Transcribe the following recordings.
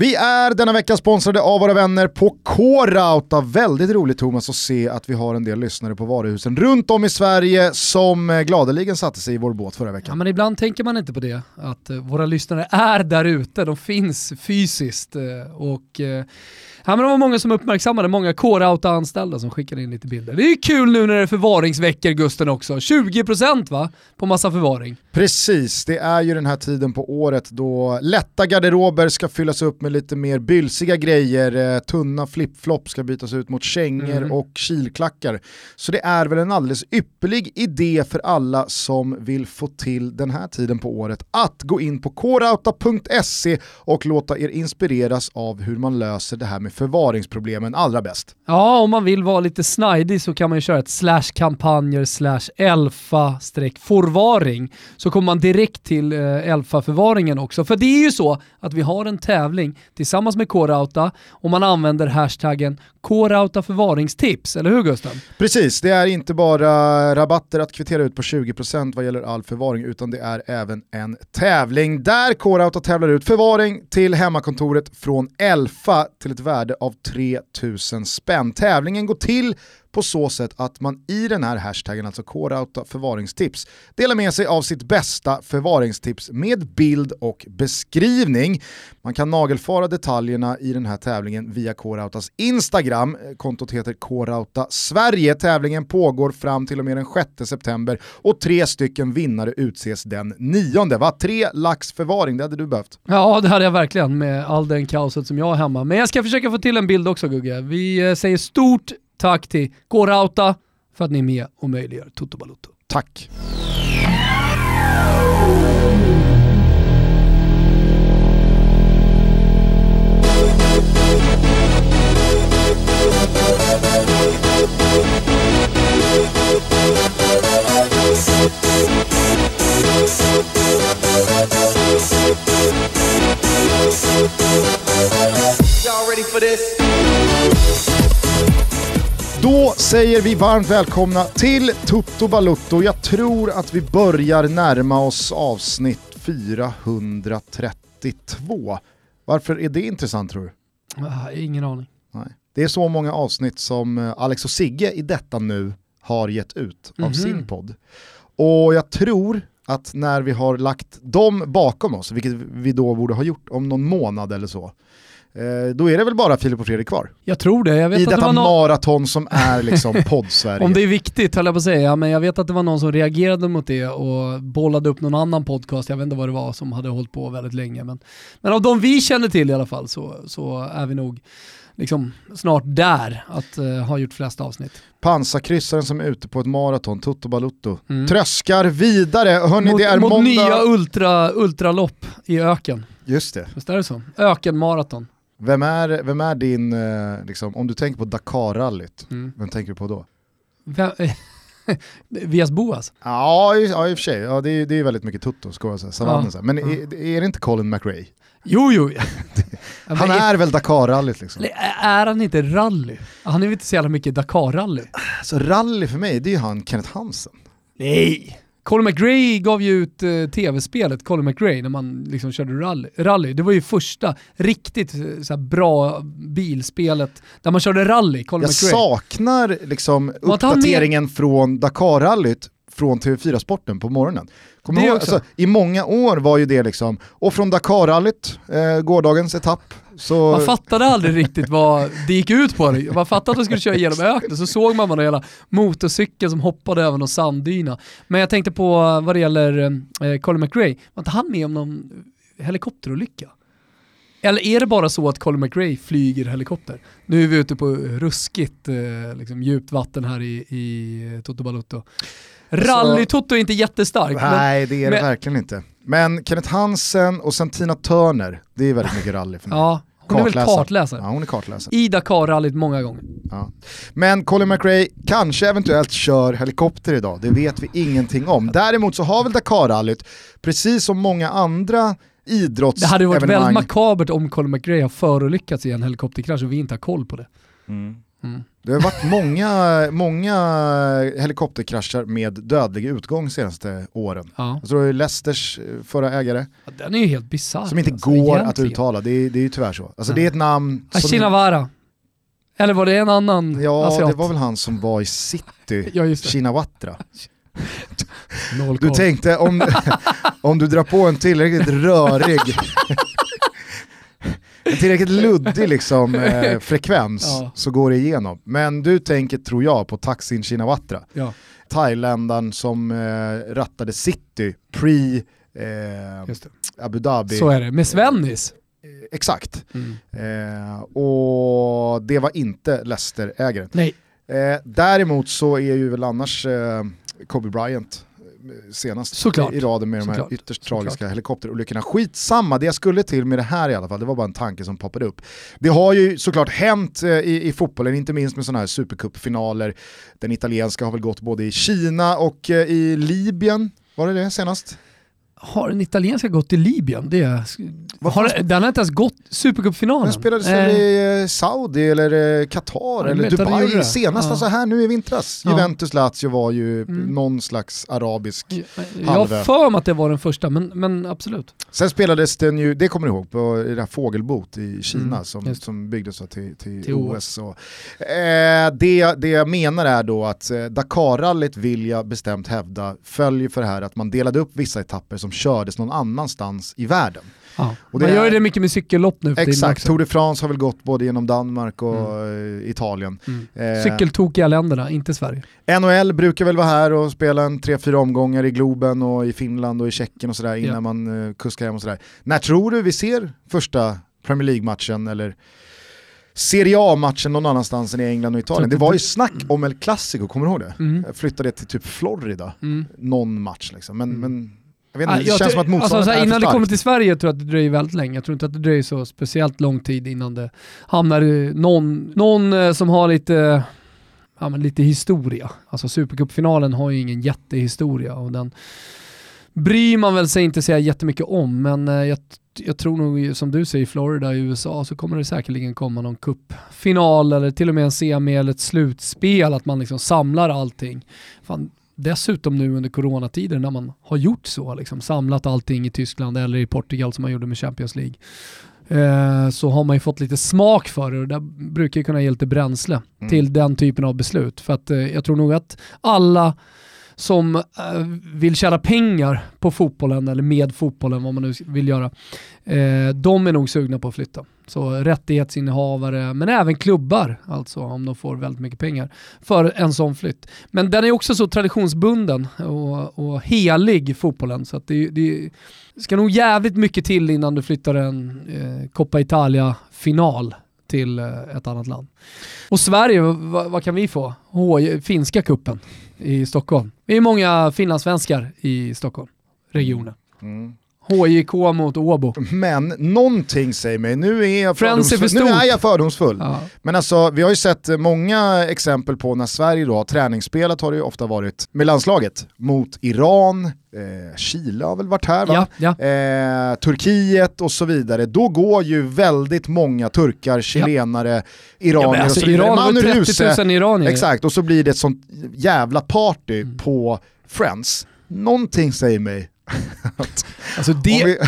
Vi är denna vecka sponsrade av våra vänner på K-Rauta. Väldigt roligt Thomas att se att vi har en del lyssnare på varuhusen runt om i Sverige som eh, gladeligen satte sig i vår båt förra Ja, veckan. men ibland tänker man inte på det, att eh, våra lyssnare är där ute, de finns fysiskt. eh, och, ja, men det var många som uppmärksammade, många K-Rauta-anställda som skickade in lite bilder. Det är kul nu när det är förvaringsveckor Gusten också, 20% va? På massa förvaring. Precis, det är ju den här tiden på året då lätta garderober ska fyllas upp med lite mer bylsiga grejer, eh, tunna flipflop ska bytas ut mot kängor Mm. och kilklackar. Så det är väl en alldeles ypperlig idé för alla som vill få till den här tiden på året att gå in på korauta.se och låta er inspireras av hur man löser det här med förvaringsproblemen allra bäst. Ja, om man vill vara lite snajdig så kan man ju köra ett slash kampanjer slash elfa streck förvaring så kommer man direkt till eh, elfa-förvaringen också. För det är ju så att vi har en tävling tillsammans med K-Rauta och man använder hashtaggen K-Rauta förvaringstips, eller hur Gusten? Precis, det är inte bara rabatter att kvittera ut på 20% vad gäller all förvaring utan det är även en tävling där K-Rauta tävlar ut förvaring till hemmakontoret från Elfa till ett värde av 3000 spänn. Tävlingen går till på så sätt att man i den här hashtaggen, alltså korauta förvaringstips, delar med sig av sitt bästa förvaringstips med bild och beskrivning. Man kan nagelfara detaljerna i den här tävlingen via Korautas Instagram. Kontot heter K-Rauta Sverige. Tävlingen pågår fram till och med den 6 september och tre stycken vinnare utses den 9. Va? Tre lax förvaring, det hade du behövt. Ja, det hade jag verkligen med all den kaoset som jag har hemma. Men jag ska försöka få till en bild också Gugge. Vi eh, säger stort tack till K-Rauta för att ni är med och möjliggör Toto Balotto. Tack. Säger vi varmt välkomna till Toto Balutto. Jag tror att vi börjar närma oss avsnitt 432. Varför är det intressant tror du? Ah, ingen aning. Nej. Det är så många avsnitt som eh, Alex och Sigge i detta nu har gett ut av Mhm. sin podd. Och jag tror att när vi har lagt dem bakom oss, vilket vi då borde ha gjort om någon månad eller så, då är det väl bara Filip och Fredrik kvar. Jag tror det. Jag vet I att det detta var någon... maraton som är liksom podd-Sverige. Om det är viktigt höll jag på att säga, men jag vet att det var någon som reagerade mot det och bollade upp någon annan podcast, jag vet inte vad det var, som hade hållit på väldigt länge. Men, men av de vi känner till i alla fall så, så är vi nog liksom snart där att eh, ha gjort flest avsnitt. Pansarkryssaren som är ute på ett maraton, Toto Balutto. Mm. Tröskar vidare, hörni mot det är mot måndag. nya ultra, ultralopp i öken. Just det. Visst är det så? Ökenmaraton. Vem är, vem är din, eh, liksom, om du tänker på Dakar-rallyt, Mm. vem tänker du på då? Vem- Vias Boas? Ja, i, ja i och för sig, ja, det, är, det är väldigt mycket säga, savannen, Ja. Men är, är det inte Colin McRae? Jo, jo. Han är väl Dakar-rallyt liksom. Är han inte rally? Han är väl inte så jävla mycket Dakar-rally? Så rally för mig, det är ju han Kenneth Hansen. Nej! Colin McRae gav ju ut eh, tv-spelet Colin McRae när man liksom körde rally. rally. Det var ju första riktigt eh, så bra bilspelet där man körde rally, Colin Jag McRae. saknar liksom han med- uppdateringen från Dakar-rallyt från TV4-sporten på morgonen. Kommer ihåg, alltså, I många år var ju det liksom, och från Dakar-rallyt, eh, gårdagens etapp, så... Man fattade aldrig riktigt vad det gick ut på. Man fattade att de skulle köra igenom öknen, så såg man bara hela motorcykeln som hoppade över någon sanddyna. Men jag tänkte på eh, vad det gäller eh, Colin McRae, var inte han med om någon helikopterolycka? Eller är det bara så att Colin McRae flyger helikopter? Nu är vi ute på ruskigt eh, liksom, djupt vatten här i, i Toto Balutto. Rally-Toto är inte jättestarkt. men- Nej, det är det men- verkligen inte. Men Kenneth Hansen och sen Tina Turner, det är väldigt mycket rally för mig. Ja, hon är väl Kartläsare. kartläsare. Ja, hon är kartläsare. I Dakar-rallyt många gånger. Ja. Men Colin McRae kanske eventuellt kör helikopter idag, det vet vi ingenting om. Däremot så har väl Dakar-rallyt, precis som många andra Det hade varit väldigt idrottsevenemang, makabert om Colin McRae har förolyckats i en helikopterkrasch och vi inte har koll på det. Mm. Mm. Det har varit många, många helikopterkrascher med dödlig utgång senaste åren. Ja. Jag tror det är Leicesters eh, förra ägare, Ja, Den är ju helt bisarr. som inte alltså, går att egentligen. uttala, det är, det är ju tyvärr så. Alltså det är ett namn som... Ashinawara. Eller var det en annan Ja, asiat? det var väl han som var i city, Ja. Shinawatra. Du tänkte om, om du drar på en tillräckligt rörig, en tillräckligt luddig liksom, eh, frekvens Ja. så går det igenom. Men du tänker, tror jag, på Taksin Shinawatra. Ja, Thailändaren som eh, rattade City pre eh. Abu Dhabi. Så är det. Med Svennis. Eh, Exakt. Mm. Eh, och det var inte Leicester-ägaren. Nej. Eh, däremot så är ju väl annars Kobe Bryant senast Såklart. i, raden med de här Såklart. ytterst Såklart. tragiska helikopterolyckorna. Skitsamma, det jag skulle till med det här i alla fall, det var bara en tanke som poppade upp. Det har ju såklart hänt eh, i, i fotbollen, inte minst med sådana här supercupfinaler. Den italienska har väl gått både i Kina och eh, i Libyen, var det det senast? Har den italienska gått till Libyen? Det är, har, den har inte ens gått Supercupfinalen. Den spelades Eh, väl i eh, Saudi eller eh, Qatar jag eller Dubai senast, Ja. alltså här nu i vintras. Ja. Juventus Lazio var ju Mm. någon slags arabisk. Jag har för mig att det var den första, men, men absolut. Sen spelades den ju, det kommer du ihåg, på i det här fågelbot i Kina Mm, som, just. som byggdes till, till, Till OS. Och, eh, det, det jag menar är då att eh, Dakarrallyt vill jag bestämt hävda följer för det här att man delade upp vissa etapper som kördes någon annanstans i världen. Ja. Och det Man gör ju det mycket med cykellopp nu Exakt. Tour de France har väl gått både genom Danmark och eh, Italien. Mm. Eh, Cykeltokiga länderna, inte Sverige. NHL brukar väl vara här och spela en tre fyra omgångar i Globen och i Finland och i Tjeckien och sådär innan Ja. man uh, kuskar hem och sådär. När tror du vi ser första Premier League-matchen eller Serie A-matchen någon annanstans än i England och Italien? Det var ju snack om El Clasico, kommer du ihåg det? Mm. Jag flyttade det till typ Florida, Mm. någon match liksom. Men, Mm. men jag vet inte, det jag känns som att motståndet alltså, är för Innan det kommer till Sverige tror jag att det dröjer väldigt länge. Jag tror inte att det dröjer så speciellt lång tid innan det hamnar någon, någon eh, som har lite, ja, men lite historia. Alltså Supercupfinalen har ju ingen jättehistoria och den bryr man väl sig inte säga jättemycket om, men eh, jag, jag tror nog som du säger i Florida i USA så kommer det säkerligen komma någon cupfinal eller till och med en semi eller ett slutspel, att man liksom samlar allting. Fan, dessutom nu under coronatider när man har gjort så, liksom, samlat allting i Tyskland eller i Portugal som man gjorde med Champions League, eh, så har man ju fått lite smak för det och det brukar ju kunna ge lite bränsle Mm. till den typen av beslut. För att eh, jag tror nog att alla som eh, vill tjäna pengar på fotbollen eller med fotbollen, vad man nu vill göra, de är nog sugna på att flytta. Så rättighetsinnehavare, men även klubbar, alltså om de får väldigt mycket pengar, för en sån flytt. Men den är också så traditionsbunden och, och helig, fotbollen, så att det, det ska nog jävligt mycket till innan du flyttar en eh, Coppa Italia-final till eh, ett annat land. Och Sverige, vad, vad kan vi få? H, finska kuppen i Stockholm. Vi är många finlandssvenskar i Stockholm, regionen. Mm. mm. HJK mot Åbo. Men någonting säger mig, nu är jag fördomsfull. Nu är jag fördomsfull. Ja. Men alltså, vi har ju sett många exempel på när Sverige då har träningsspelat har det ju ofta varit med landslaget mot Iran, eh, Chile har väl varit här va? Ja, ja. Eh, Turkiet och så vidare. Då går ju väldigt många turkar, chilenare, iranier alltså, och så vidare. Iran Manu 30 Ruse, 000 iranier. Exakt, och så blir det ett sånt jävla party Mm. på Friends. Någonting säger mig Alltså det, vi,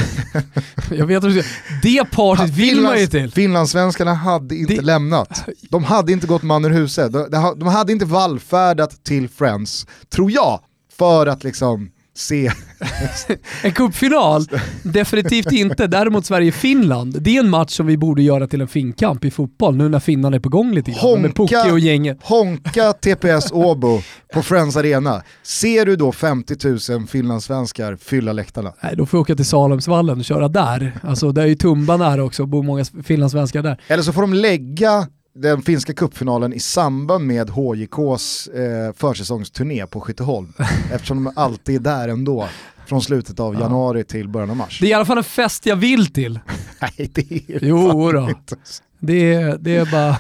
jag vet säger. Det partyt vill man ju till. Finlandssvenskarna hade inte Det- lämnat. De hade inte gått man ur huset. De hade inte vallfärdat till Friends, tror jag, för att liksom se. En cupfinal? Definitivt inte. Däremot Sverige-Finland, det är en match som vi borde göra till en finkamp i fotboll nu när finnarna är på gång lite grann. Med Honka. Pucke och gänget. Honka TPS Åbo på Friends Arena. Ser du då 50 000 finlandssvenskar fylla läktarna? Nej, då får jag åka till Salemsvallen och köra där. Alltså det är ju Tumba nära också, bor många finlandssvenskar där. Eller så får de lägga den finska cupfinalen i samband med HJKs eh, försäsongsturné på Skytteholm. eftersom de alltid är där ändå. Från slutet av Ja. januari till början av mars. Det är i alla fall en fest jag vill till. Nej, det är Jo fan då. inte. Det är, det är bara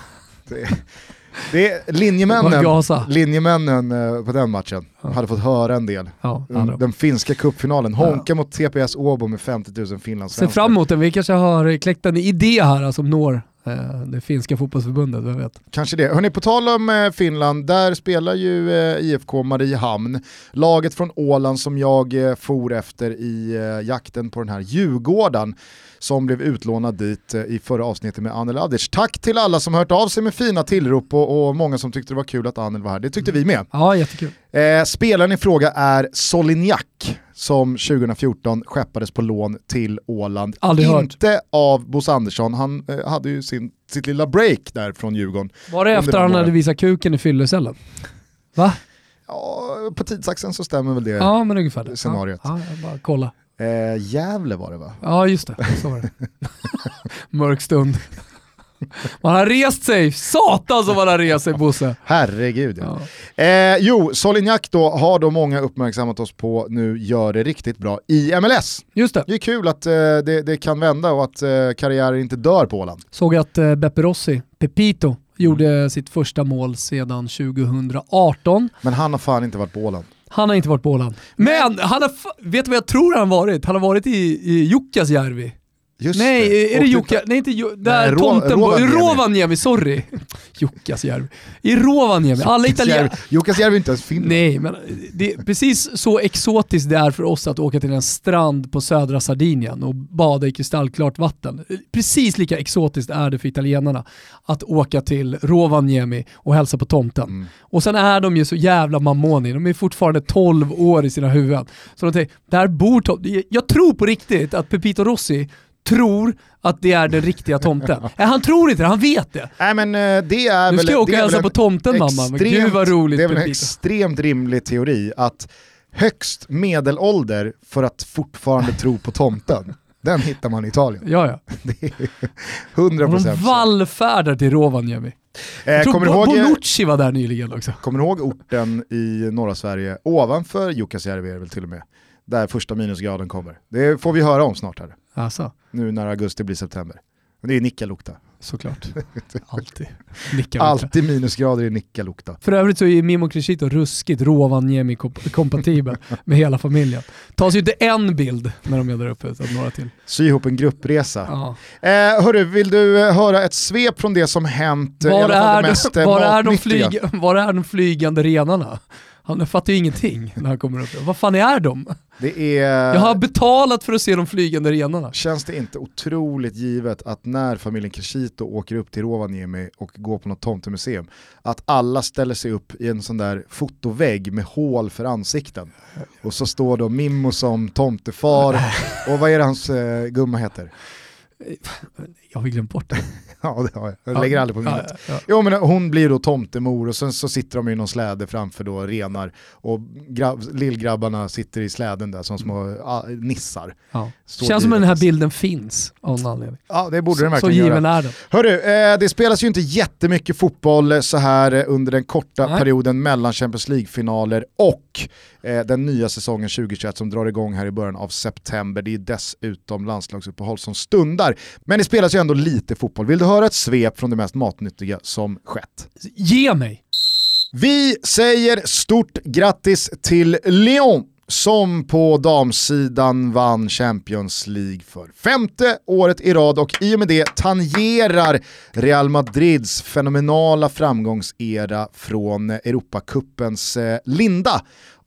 Det, det är linjemännen, linjemännen eh, på den matchen Ja. hade fått höra en del. Ja, Den, andra. den finska cupfinalen, Ja. Honka mot TPS Åbo med 50 000 Ser finlandssvenskar. fram emot den. Vi kanske har kläckt en idé här som når Eh, det finska fotbollsförbundet, vem vet. Kanske det. Hörrni, på tal om eh, Finland, där spelar ju eh, IFK Mariehamn. Laget från Åland som jag eh, for efter i eh, jakten på den här Djurgården som blev utlånad dit eh, i förra avsnittet med Anel Adic. Tack till alla som hört av sig med fina tillrop och, och många som tyckte det var kul att Anel var här. Det tyckte vi med. Ja, jättekul. Eh, spelaren i fråga är Solignac som 2014 skeppades på lån till Åland. Aldrig hört. Inte av Bosse Andersson, han eh, hade ju sin, sitt lilla break där från Djurgården. Var det efter han hade visat kuken i fyllecellen? Va? Ja, på tidsaxeln så stämmer väl det. Ja, men ungefär det. Scenariot. Ja, ja, bara kolla. Eh, Gävle var det va? Ja, just det. Så var det. Mörk stund. Man har rest sig. Satan som man har rest sig Bosse. Herregud ja. Ja. Eh, jo, Solignac då har då många uppmärksammat oss på nu gör det riktigt bra i MLS. Just det. Det är kul att eh, det, det kan vända och att eh, karriärer inte dör på Åland. Såg att eh, Beppe Rossi, Pepito, gjorde sitt första mål sedan 2018. Men han har fan inte varit på Åland. Han har inte varit på Åland. Men han har, vet du vad jag tror han varit? Han har varit i, i Jukkasjärvi. Just Nej, är det Jukka? Nej inte Ju- där tomten. Rovaniemi. Rovaniemi, sorry. Jukkasjärvi. I Rovaniemi. Alla italienare... Jukkasjärvi är inte ens Finland. Nej, men det är precis så exotiskt det är för oss att åka till en strand på södra Sardinien och bada i kristallklart vatten. Precis lika exotiskt är det för italienarna att åka till Rovaniemi och hälsa på tomten. Mm. Och sen är de ju så jävla mammoni, de är fortfarande 12 år i sina huvuden. Så de tänker, där bor tomten. Jag tror på riktigt att Pepito Rossi tror att det är den riktiga tomten. Nej, han tror inte det, han vet det. Nej men eh, det är Nu väl... ska jag åka och hälsa väl på en tomten mamma, men gud vad roligt Det är väl en extremt rimlig teori att högst medelålder för att fortfarande tro på tomten, den hittar man i Italien. Ja, ja. Det är 100% Och de vallfärdar till Rovaniemi. Jag Eh, kommer, du Bo- ihåg, Bonucci var där nyligen också. kommer du ihåg orten i norra Sverige, ovanför Jukkasjärvi är det väl till och med, där första minusgraden kommer? Det får vi höra om snart här, Alltså, nu när augusti blir september. Men Det är Nikkaluokta. såklart. Alltid. Alltid. Minusgrader i Nikkaluokta. För övrigt så är Mimo Crescito ruskigt Rovaniemi-kompatibel med hela familjen. Tas ju inte en bild när de är där uppe, utan några till. Sy ihop en gruppresa. Ja. Eh, hörru, vill du eh, höra ett svep från det som hänt? i Var, alla fall är det mest de, var, är de matnyttiga? flyg, var är de flygande renarna? Han fattar ju ingenting när han kommer upp. Vad fan är de? Det är... Jag har betalat för att se de flygande renarna. Känns det inte otroligt givet att när familjen Crescito åker upp till Rovaniemi och går på något tomtemuseum, att alla ställer sig upp i en sån där fotovägg med hål för ansikten. Och så står då Mimmo som tomtefar, och vad är det hans eh, gumma heter? Jag har glömt bort det. Ja, det har jag. Jag lägger aldrig på minnet. Ja, ja, ja. Jo men hon blir då tomtemor och sen så sitter de i någon släde framför då renar och grabb, lillgrabbarna sitter i släden där som små ah, nissar. Ja. Så Känns som att den här bilden finns av någon anledning. Ja det borde den Så, så verkligen given göra. är den. Hörru, eh, det spelas ju inte jättemycket fotboll så här eh, under den korta Nej. perioden mellan Champions League-finaler och eh, den nya säsongen 2021 som drar igång här i början av september. Det är dessutom landslagsuppehåll som stundar. Men det spelas ju ändå lite fotboll. Vill du höra ett svep från det mest matnyttiga som skett? Ge mig! Vi säger stort grattis till Lyon som på damsidan vann Champions League för femte året i rad och i och med det tangerar Real Madrids fenomenala framgångsera från Europacupens eh, linda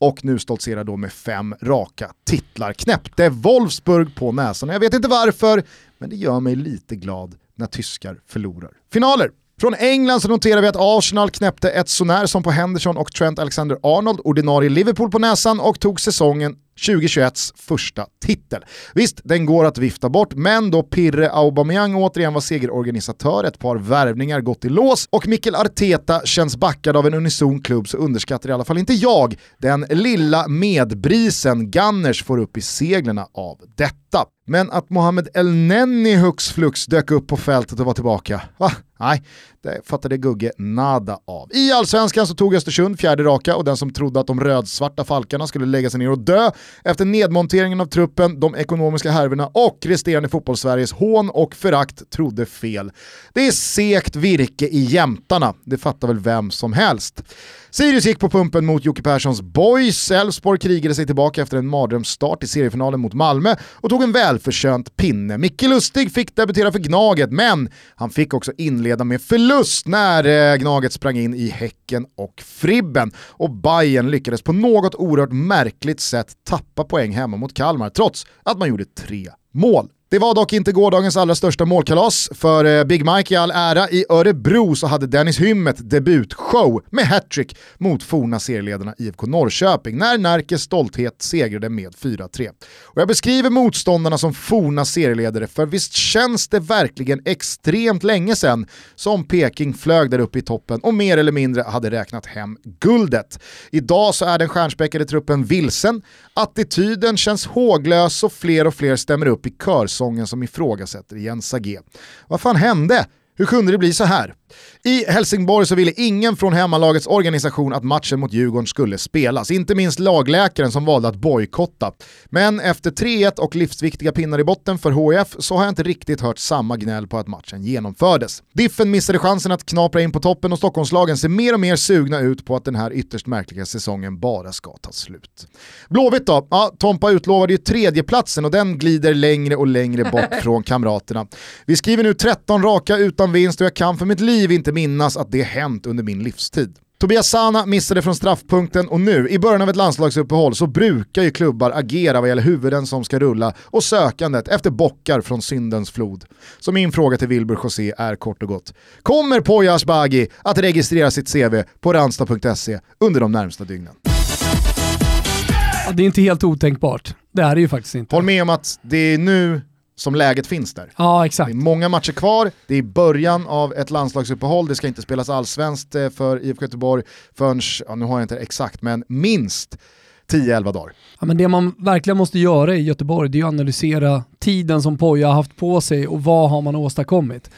och nu stoltserar då med fem raka titlar. Knäppte Wolfsburg på näsan. Jag vet inte varför, men det gör mig lite glad när tyskar förlorar finaler. Från England så noterar vi att Arsenal knäppte ett sånär som på Henderson och Trent Alexander-Arnold, ordinarie Liverpool på näsan och tog säsongen 2021s första titel. Visst, den går att vifta bort, men då Pirre Aubameyang återigen var segerorganisatör, ett par värvningar gått i lås och Mikkel Arteta känns backad av en unison klubb så underskattar i alla fall inte jag den lilla medbrisen Gunners får upp i seglerna av detta. Men att Mohamed El Nenni hux flux dök upp på fältet och var tillbaka, va? Nej, det fattade Gugge nada av. I allsvenskan så tog Östersund fjärde raka och den som trodde att de rödsvarta falkarna skulle lägga sig ner och dö efter nedmonteringen av truppen, de ekonomiska härvorna och resterande fotbollssveriges hån och förakt trodde fel. Det är sekt virke i jämtarna, det fattar väl vem som helst. Sirius gick på pumpen mot Jocke Perssons boys, Elfsborg krigade sig tillbaka efter en mardrömsstart i seriefinalen mot Malmö och tog en välförtjänt pinne. Micke Lustig fick debutera för Gnaget, men han fick också inleda med förlust när eh, Gnaget sprang in i Häcken och Fribben. Och Bayern lyckades på något oerhört märkligt sätt tappa poäng hemma mot Kalmar, trots att man gjorde tre mål. Det var dock inte gårdagens allra största målkalas, för eh, Big Mike i all ära, i Örebro så hade Dennis Hymmet debutshow med hattrick mot forna serieledarna IFK Norrköping när Närkes stolthet segrade med 4-3. Och jag beskriver motståndarna som forna serieledare, för visst känns det verkligen extremt länge sedan som Peking flög där uppe i toppen och mer eller mindre hade räknat hem guldet. Idag så är den stjärnspäckade truppen vilsen, attityden känns håglös och fler och fler stämmer upp i säsongen som ifrågasätter Jens Agé. Vad fan hände? Hur kunde det bli så här? I Helsingborg så ville ingen från hemmalagets organisation att matchen mot Djurgården skulle spelas, inte minst lagläkaren som valde att bojkotta. Men efter 3-1 och livsviktiga pinnar i botten för HF så har jag inte riktigt hört samma gnäll på att matchen genomfördes. Diffen missade chansen att knapra in på toppen och Stockholmslagen ser mer och mer sugna ut på att den här ytterst märkliga säsongen bara ska ta slut. Blåvitt då? Ja, Tompa utlovade ju tredjeplatsen och den glider längre och längre bort från kamraterna. Vi skriver nu 13 raka utan vinst och jag kan för mitt liv inte minnas att det hänt under min livstid. Tobias Sana missade från straffpunkten och nu, i början av ett landslagsuppehåll, så brukar ju klubbar agera vad gäller huvuden som ska rulla och sökandet efter bockar från syndens flod. Så min fråga till Wilbur José är kort och gott. Kommer Poya Asbaghi att registrera sitt CV på ransta.se under de närmsta dygnen? Ja, det är inte helt otänkbart. Det är det ju faktiskt inte. Håll med om att det är nu som läget finns där. Ja, exakt. Det är många matcher kvar, det är början av ett landslagsuppehåll, det ska inte spelas allsvenskt eh, för IFK Göteborg förrän, ja, nu har jag inte exakt, men minst 10-11 dagar. Ja, men det man verkligen måste göra i Göteborg det är att analysera tiden som Poja har haft på sig och vad har man åstadkommit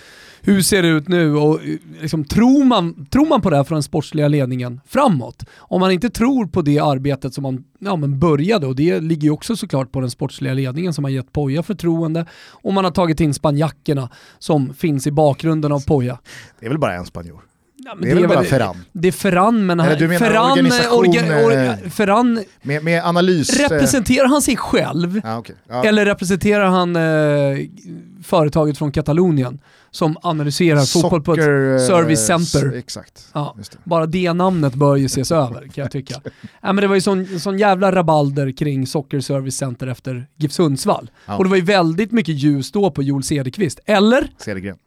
hur ser det ut nu och liksom, tror, man, tror man på det här från den sportsliga ledningen framåt? Om man inte tror på det arbetet som man ja, men började, och det ligger ju också såklart på den sportsliga ledningen som har gett Poja förtroende, och man har tagit in spanjackerna som finns i bakgrunden av Poja. Det är väl bara en spanjor? Ja, det är väl bara Ferran? Det är Ferran, men menar Ferran, organisation, orga, Ferran med, med, analys... Eh, representerar han sig själv? Ja, okay. ja. Eller representerar han eh, företaget från Katalonien? Som analyserar Socker, fotboll på ett service eh, center. Exakt. Ja, det. Bara det namnet bör ju ses över kan jag tycka. ja, men det var ju sån, sån jävla rabalder kring Socker Service Center efter GIF Sundsvall. Ja. Och det var ju väldigt mycket ljus då på Joel Cederqvist. Eller? Cedergren.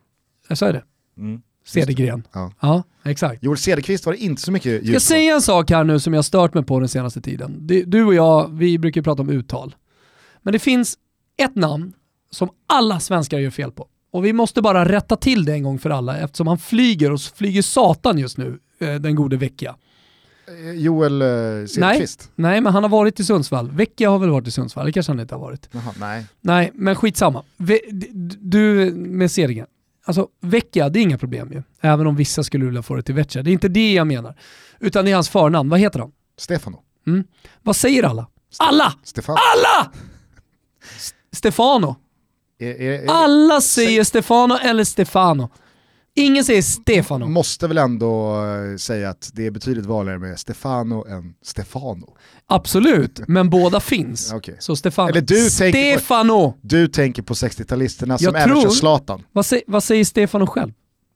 Jag sa det? Mm. Cedergren. Ja. ja, exakt. Joel Cederqvist var det inte så mycket ljus Ska jag säga en sak här nu som jag stört mig på den senaste tiden. Du och jag, vi brukar prata om uttal. Men det finns ett namn som alla svenskar gör fel på. Och vi måste bara rätta till det en gång för alla eftersom han flyger och flyger satan just nu, eh, den gode Vecchia. Eh, Joel eh, Cederqvist? Nej, nej, men han har varit i Sundsvall. Vecchia har väl varit i Sundsvall, det kanske han inte har varit. Jaha, nej. Nej, men skitsamma. Du med Cedergren. Alltså Vecchia, det är inga problem ju. Även om vissa skulle vilja få det till Vecchia. Det är inte det jag menar. Utan det är hans förnamn. Vad heter han? Stefano. Mm. Vad säger alla? Alla! Stefano. Alla! Stefano. Är, är, Alla säger Stefano eller Stefano. Ingen säger Stefano. Måste väl ändå eh, säga att det är betydligt vanligare med Stefano än Stefano. Absolut, men båda finns. okay. Så Stefano. Eller du Stefano! På, du tänker på 60-talisterna som även kör Zlatan. Vad, sä, vad säger Stefano själv?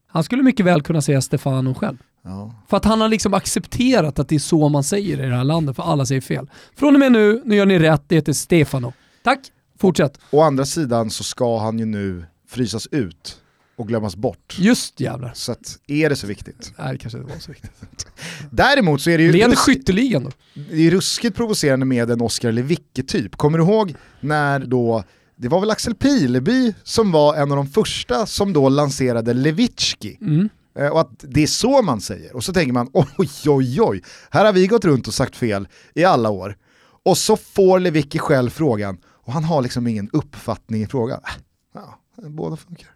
Han skulle mycket väl kunna säga Stefano själv. Ja. För att han har liksom accepterat att det är så man säger i det här landet, för alla säger fel. Från och med nu, nu gör ni rätt, det heter Stefano. Tack! Fortsätt. Å andra sidan så ska han ju nu frysas ut och glömmas bort. Just jävlar. Så att, är det så viktigt? Nej, det kanske inte var så viktigt. Däremot så är det ju... Leder skytteligan då? Det är ruskigt provocerande med en Oscar Lewicke-typ. Kommer du ihåg när då, det var väl Axel Pileby som var en av de första som då lanserade Lewicki. Mm. Eh, och att det är så man säger. Och så tänker man, oj oj oj, här har vi gått runt och sagt fel i alla år. Och så får Lewicki själv frågan, och han har liksom ingen uppfattning i frågan. Äh, ja, båda funkar.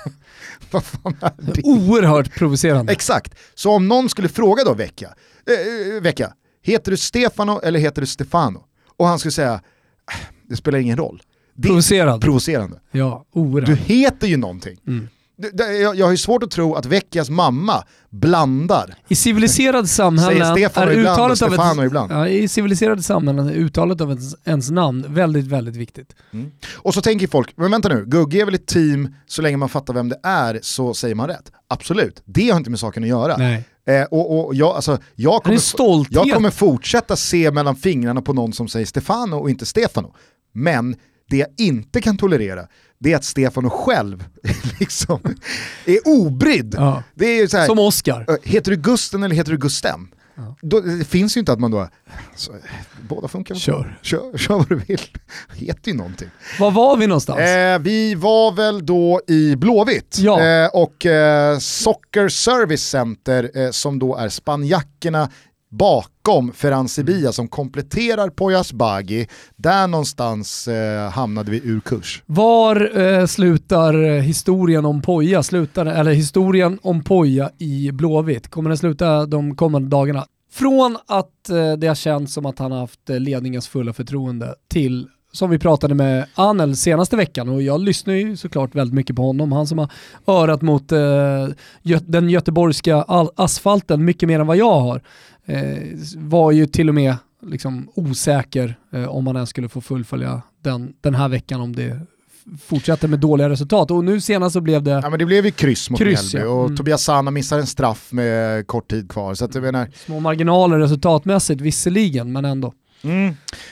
Vad fan är det? Oerhört provocerande. Exakt, så om någon skulle fråga då Vecchia, eh, eh, Vecchia, heter du Stefano eller heter du Stefano? Och han skulle säga, "Äh, det spelar ingen roll. Det Provocerad. provocerande. ja, oerhört. Du heter ju någonting. Mm. Jag, jag har ju svårt att tro att Vecchias mamma blandar. I samhällen är uttalet av ett, ja, I civiliserade samhällen är uttalet av ens, ens namn väldigt, väldigt viktigt. Och så tänker folk, men vänta nu, Gugge är väl ett team, så länge man fattar vem det är så säger man rätt. Absolut, det har inte med saken att göra. Nej. Eh, och, och jag, alltså, jag, kommer, jag kommer fortsätta se mellan fingrarna på någon som säger Stefano och inte Stefano. Men det jag inte kan tolerera, det är att Stefano själv liksom är obrydd. Ja. Det är så här, Som Oscar. Heter du Gusten eller heter du Gusten? Ja. Då, det finns ju inte att man då, så, båda funkar. Kör. Kör, kör vad du vill. heter ju någonting. Var var vi någonstans? Eh, vi var väl då i Blåvitt Ja. eh, och eh, Soccer Service Center eh, som då är spanjackerna bakom Ferran Sevilla som kompletterar Poyas Bagi. Där någonstans eh, hamnade vi ur kurs. Var eh, slutar historien om Poja? Slutar, eller historien om Poja i Blåvitt? Kommer den sluta de kommande dagarna? Från att eh, det har känts som att han har haft eh, ledningens fulla förtroende till som vi pratade med Anel senaste veckan och jag lyssnar ju såklart väldigt mycket på honom. Han som har örat mot eh, den göteborgska al- asfalten mycket mer än vad jag har. Eh, var ju till och med liksom osäker eh, om han ens skulle få fullfölja den, den här veckan om det fortsätter med dåliga resultat. Och nu senast så blev det Ja, men det blev ju kryss mot Kryss, Mjällby och Mm. Tobias Sana missar en straff med kort tid kvar. Så att jag menar, små marginaler resultatmässigt visserligen, men ändå. mm.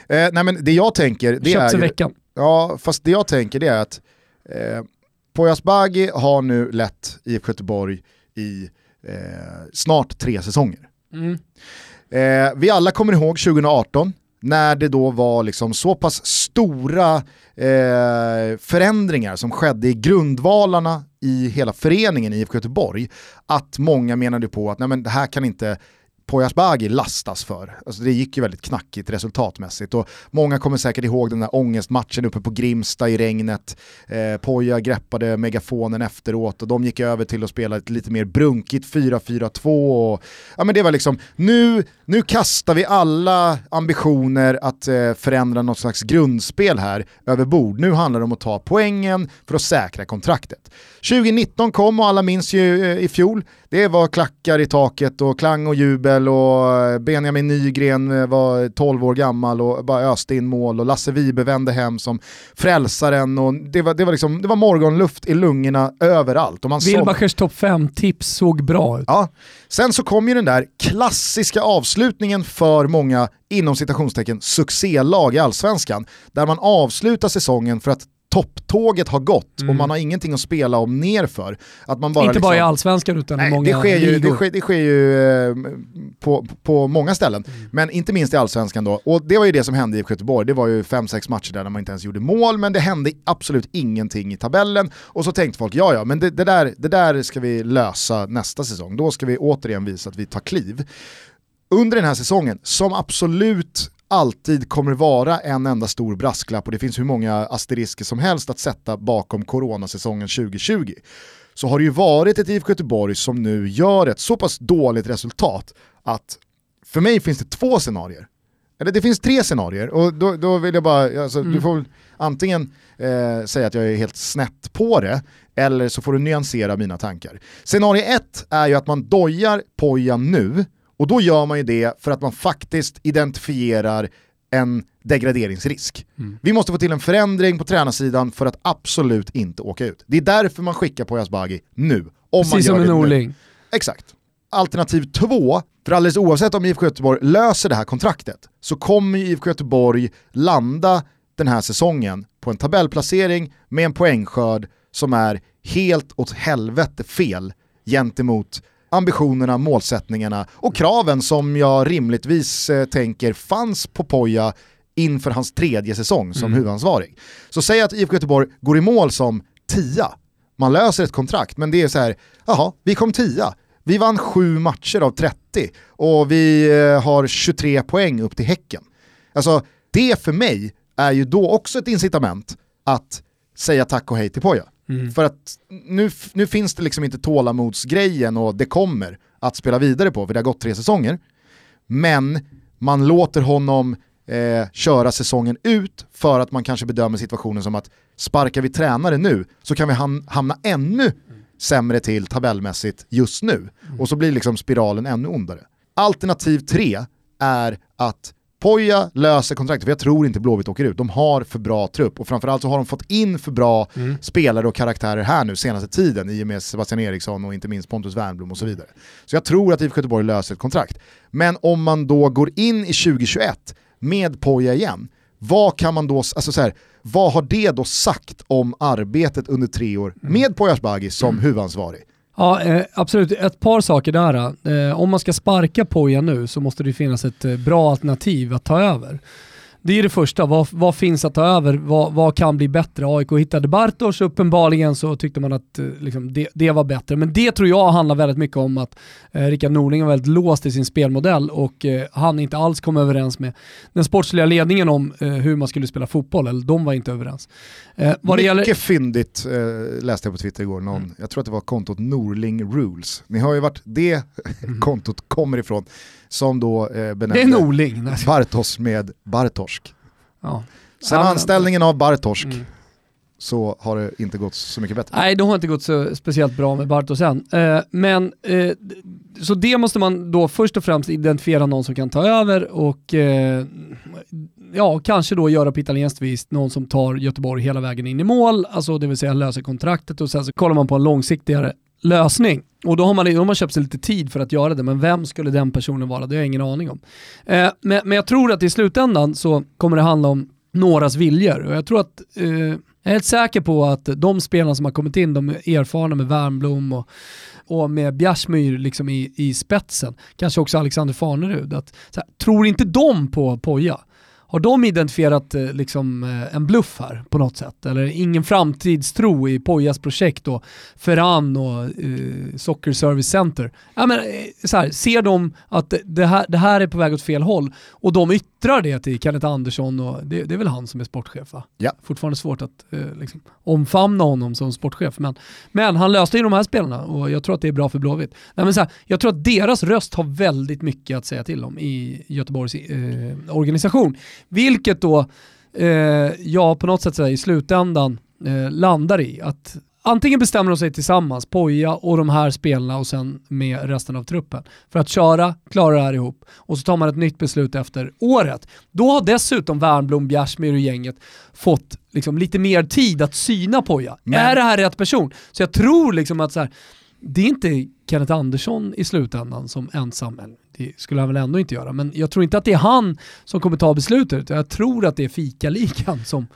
eh, nej men det jag tänker, det Köpts är ju, veckan. Ja, fast det jag tänker det är att eh, Poyas Bagi har nu lett IFK Göteborg i eh, snart tre säsonger. Mm. Eh, vi alla kommer ihåg 2018 när det då var liksom så pass stora eh, förändringar som skedde i grundvalarna i hela föreningen IFK Göteborg att många menade på att nej men det här kan inte Poyasbagi lastas för. Alltså det gick ju väldigt knackigt resultatmässigt och många kommer säkert ihåg den där ångestmatchen uppe på Grimsta i regnet. Eh, Poja greppade megafonen efteråt och de gick över till att spela ett lite mer brunkigt 4-4-2 och ja men det var liksom, nu, nu kastar vi alla ambitioner att eh, förändra något slags grundspel här över bord. Nu handlar det om att ta poängen för att säkra kontraktet. 2019 kom och alla minns ju eh, i fjol, det var klackar i taket och klang och jubel och eh, Benjamin Nygren eh, var 12 år gammal och bara öste in mål och Lasse Vibe vände hem som frälsaren och det var, det var, liksom, det var morgonluft i lungorna överallt. Wilbachers topp 5-tips såg bra ut. Ja, sen så kom ju den där klassiska avslutningen för många inom citationstecken succélag i allsvenskan där man avslutar säsongen för att topptåget har gått och man har ingenting att spela om nerför. Att man bara Mm. Inte bara i liksom- allsvenskan utan i Nej, många det, sker ju, det, sker, det sker ju eh, på, på många ställen, Mm. men inte minst i allsvenskan då. Och det var ju det som hände i Göteborg, det var ju fem sex matcher där man inte ens gjorde mål, men det hände absolut ingenting i tabellen. Och så tänkte folk, ja ja, men det, det, där, det där ska vi lösa nästa säsong, då ska vi återigen visa att vi tar kliv. Under den här säsongen, som absolut alltid kommer vara en enda stor brasklapp och det finns hur många asterisker som helst att sätta bakom coronasäsongen 2020 så har det ju varit ett IFK Göteborg som nu gör ett så pass dåligt resultat att för mig finns det två scenarier. Eller det finns tre scenarier och då, då vill jag bara, alltså, du får antingen eh, säga att jag är helt snett på det eller så får du nyansera mina tankar. Scenario ett är ju att man dojar Pojan nu och då gör man ju det för att man faktiskt identifierar en degraderingsrisk. Vi måste få till en förändring på tränarsidan för att absolut inte åka ut. Det är därför man skickar på Asbaghi nu. Om man Precis gör som en. Norling. Exakt. Alternativ två, för alldeles oavsett om IFK Göteborg löser det här kontraktet så kommer IFK Göteborg landa den här säsongen på en tabellplacering med en poängskörd som är helt åt helvete fel gentemot ambitionerna, målsättningarna och kraven som jag rimligtvis eh, tänker fanns på Poja inför hans tredje säsong som huvudansvarig. Så säg att IFK Göteborg går i mål som tia, man löser ett kontrakt, men det är så här, jaha, vi kom tia, vi vann sju matcher av 30 och vi eh, har 23 poäng upp till Häcken. Alltså det för mig är ju då också ett incitament att säga tack och hej till Poja. Mm. För att nu, nu finns det liksom inte tålamodsgrejen och det kommer att spela vidare på, för det har gått tre säsonger. Men man låter honom eh, köra säsongen ut för att man kanske bedömer situationen som att sparkar vi tränare nu så kan vi hamna ännu sämre till tabellmässigt just nu. Mm. Och så blir liksom spiralen ännu ondare. Alternativ tre är att Poja löser kontraktet, för jag tror inte Blåvitt åker ut. De har för bra trupp och framförallt så har de fått in för bra mm. spelare och karaktärer här nu senaste tiden i och med Sebastian Eriksson och inte minst Pontus Wernbloom och så vidare. Så jag tror att IFK Göteborg löser ett kontrakt. Men om man då går in i 2021 med Poja igen, vad kan man då, alltså så här, vad har det då sagt om arbetet under tre år mm. med Poya Asbaghi som mm. huvudansvarig? Ja, eh, absolut. Ett par saker där. Eh, om man ska sparka Poja nu så måste det finnas ett eh, bra alternativ att ta över. Det är det första, vad, vad finns att ta över? Vad, vad, kan bli bättre? AIK hittade Bartos, uppenbarligen så tyckte man att eh, liksom, det, det, var bättre. Men det tror jag handlar väldigt mycket om att eh, Rickard Norling är väldigt låst i sin spelmodell och eh, han inte alls kom överens med den sportsliga ledningen om eh, hur man skulle spela fotboll, eller de var inte överens. Eh, vad Mycket gäller... fyndigt eh, läste jag på Twitter igår, Någon, mm. jag tror att det var kontot Norling Rules. Ni har ju varit det kontot kommer ifrån som då eh, benämnde Bartos med Bartorsk. Ja. Sen ja, anställningen av Bartorsk mm. så har det inte gått så mycket bättre. Nej, det har inte gått så speciellt bra med Bartos än. Eh, men eh, så det måste man då först och främst identifiera någon som kan ta över och eh, ja, kanske då göra på italienskt vis någon som tar Göteborg hela vägen in i mål, alltså det vill säga löser kontraktet och sen så kollar man på en långsiktigare lösning. Och då har, man, då har man köpt sig lite tid för att göra det, men vem skulle den personen vara? Det har jag ingen aning om. Eh, men, men jag tror att i slutändan så kommer det handla om någras viljor. Och jag tror att, eh, jag är helt säker på att de spelarna som har kommit in, de är erfarna med Wernbloom och, och med Bjärsmyr liksom i, i spetsen, kanske också Alexander Farnerud, att, här, tror inte de på Poja, har de identifierat eh, liksom, eh, en bluff här på något sätt? Eller ingen framtidstro i Pojas projekt och Ferran och eh, Soccer Service Center? Ja, men, eh, så här, ser de att det här, det här är på väg åt fel håll och de yttrar det till Kenneth Andersson och det, det är väl han som är sportchef va? Ja. Fortfarande svårt att eh, liksom, omfamna honom som sportchef men, men han löste ju de här spelarna och jag tror att det är bra för Blåvitt. Nej, men så här, jag tror att deras röst har väldigt mycket att säga till om i Göteborgs eh, organisation. Vilket då eh, jag på något sätt i slutändan eh, landar i att antingen bestämmer de sig tillsammans, Poja och de här spelarna och sen med resten av truppen, för att köra, klara det här ihop och så tar man ett nytt beslut efter året. Då har dessutom Wernbloom, Bjärsmyr och gänget fått liksom lite mer tid att syna Poja. Är det här rätt person? Så jag tror liksom att så här, det är inte Kenneth Andersson i slutändan som ensam, det skulle han väl ändå inte göra, men jag tror inte att det är han som kommer ta beslutet, jag tror att det är fikaligan som,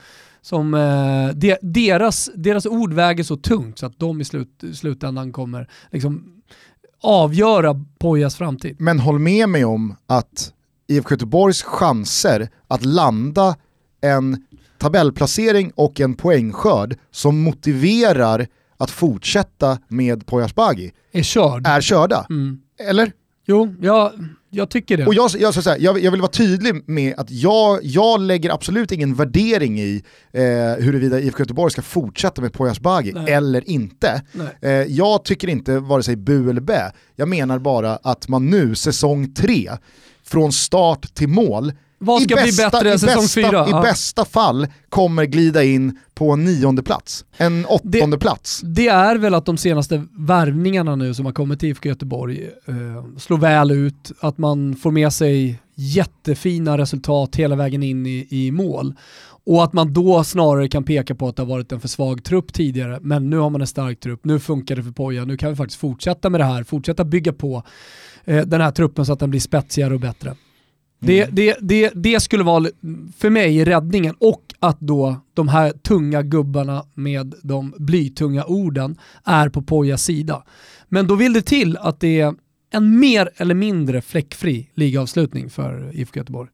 som eh, de, deras, deras ord väger så tungt så att de i slut, slutändan kommer liksom avgöra Pojas framtid. Men håll med mig om att IFK Göteborgs chanser att landa en tabellplacering och en poängskörd som motiverar att fortsätta med Poyas Bagi är, körd. är körda. Mm. Eller? Jo, jag, jag tycker det. Och jag, jag, så säga, jag, jag, vill vara tydlig med att jag, jag lägger absolut ingen värdering i eh, huruvida IFK Göteborg ska fortsätta med Poyas Bagi eller inte. Eh, jag tycker inte vare sig bu eller bä. Jag menar bara att man nu, säsong tre, från start till mål, vad ska bli bättre än säsong fyra? I bästa fall kommer glida in på en nionde plats, en åttonde det, plats. Det är väl att de senaste värvningarna nu som har kommit till IFK Göteborg eh, slår väl ut, att man får med sig jättefina resultat hela vägen in i, i mål. Och att man då snarare kan peka på att det har varit en för svag trupp tidigare, men nu har man en stark trupp, nu funkar det för Poja, nu kan vi faktiskt fortsätta med det här, fortsätta bygga på eh, den här truppen så att den blir spetsigare och bättre. Det, mm. det, det, det skulle vara för mig räddningen och att då de här tunga gubbarna med de blytunga orden är på Pojas sida. Men då vill det till att det är en mer eller mindre fläckfri ligaavslutning för IFK Göteborg.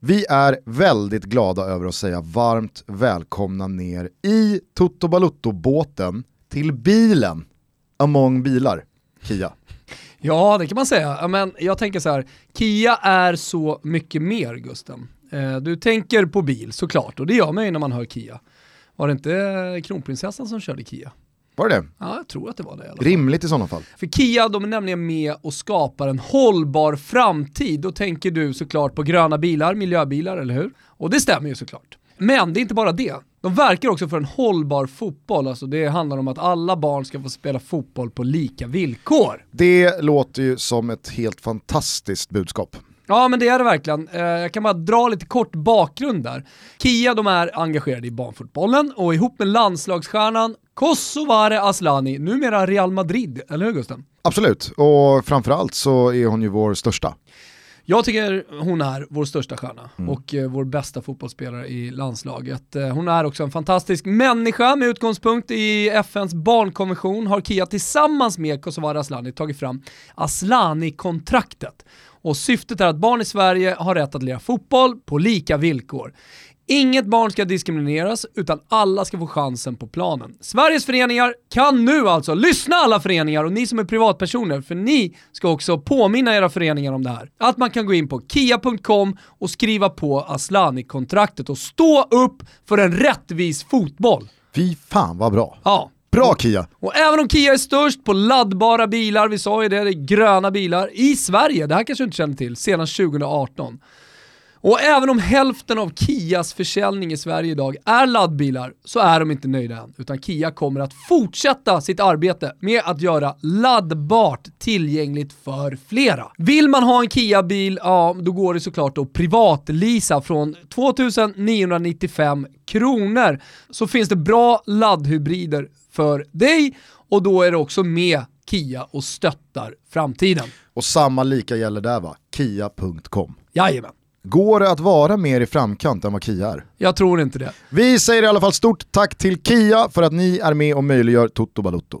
Vi är väldigt glada över att säga varmt välkomna ner i Toto Balutto-båten till bilen among bilar, Kia. Ja, det kan man säga. Men jag tänker så här, Kia är så mycket mer Gusten. Eh, du tänker på bil såklart, och det gör man ju när man hör Kia. Var det inte kronprinsessan som körde Kia? Var det det? Ja, jag tror att det var det i alla fall. Rimligt i sådana fall. För Kia, de är nämligen med och skapar en hållbar framtid. Då tänker du såklart på gröna bilar, miljöbilar, eller hur? Och det stämmer ju såklart. Men det är inte bara det. De verkar också för en hållbar fotboll, alltså det handlar om att alla barn ska få spela fotboll på lika villkor. Det låter ju som ett helt fantastiskt budskap. Ja men det är det verkligen. Eh, jag kan bara dra lite kort bakgrund där. Kia de är engagerade i barnfotbollen och ihop med landslagsstjärnan Kosovare Aslani, numera Real Madrid, eller hur Gusten? Absolut, och framförallt så är hon ju vår största. Jag tycker hon är vår största stjärna mm. och eh, vår bästa fotbollsspelare i landslaget. Eh, hon är också en fantastisk människa med utgångspunkt i FNs barnkonvention har Kia tillsammans med Kosovare Aslani tagit fram Aslani-kontraktet. Och syftet är att barn i Sverige har rätt att lira fotboll på lika villkor. Inget barn ska diskrimineras, utan alla ska få chansen på planen. Sveriges föreningar kan nu alltså, lyssna alla föreningar och ni som är privatpersoner, för ni ska också påminna era föreningar om det här. Att man kan gå in på kia.com och skriva på Aslani-kontraktet och stå upp för en rättvis fotboll. Fy fan vad bra. Ja. Bra Kia! Och även om Kia är störst på laddbara bilar, vi sa ju det, det är gröna bilar, i Sverige, det här kanske du inte känner till, senast 2018, och även om hälften av Kias försäljning i Sverige idag är laddbilar så är de inte nöjda än, utan Kia kommer att fortsätta sitt arbete med att göra laddbart tillgängligt för flera. Vill man ha en Kia-bil, ja då går det såklart att privatlisa från 2995 kronor. Så finns det bra laddhybrider för dig och då är det också med Kia och stöttar framtiden. Och samma lika gäller där va? Kia.com. Jajamän. Går det att vara mer i framkant än vad Kia är? Jag tror inte det. Vi säger i alla fall stort tack till Kia för att ni är med och möjliggör Toto Balutto.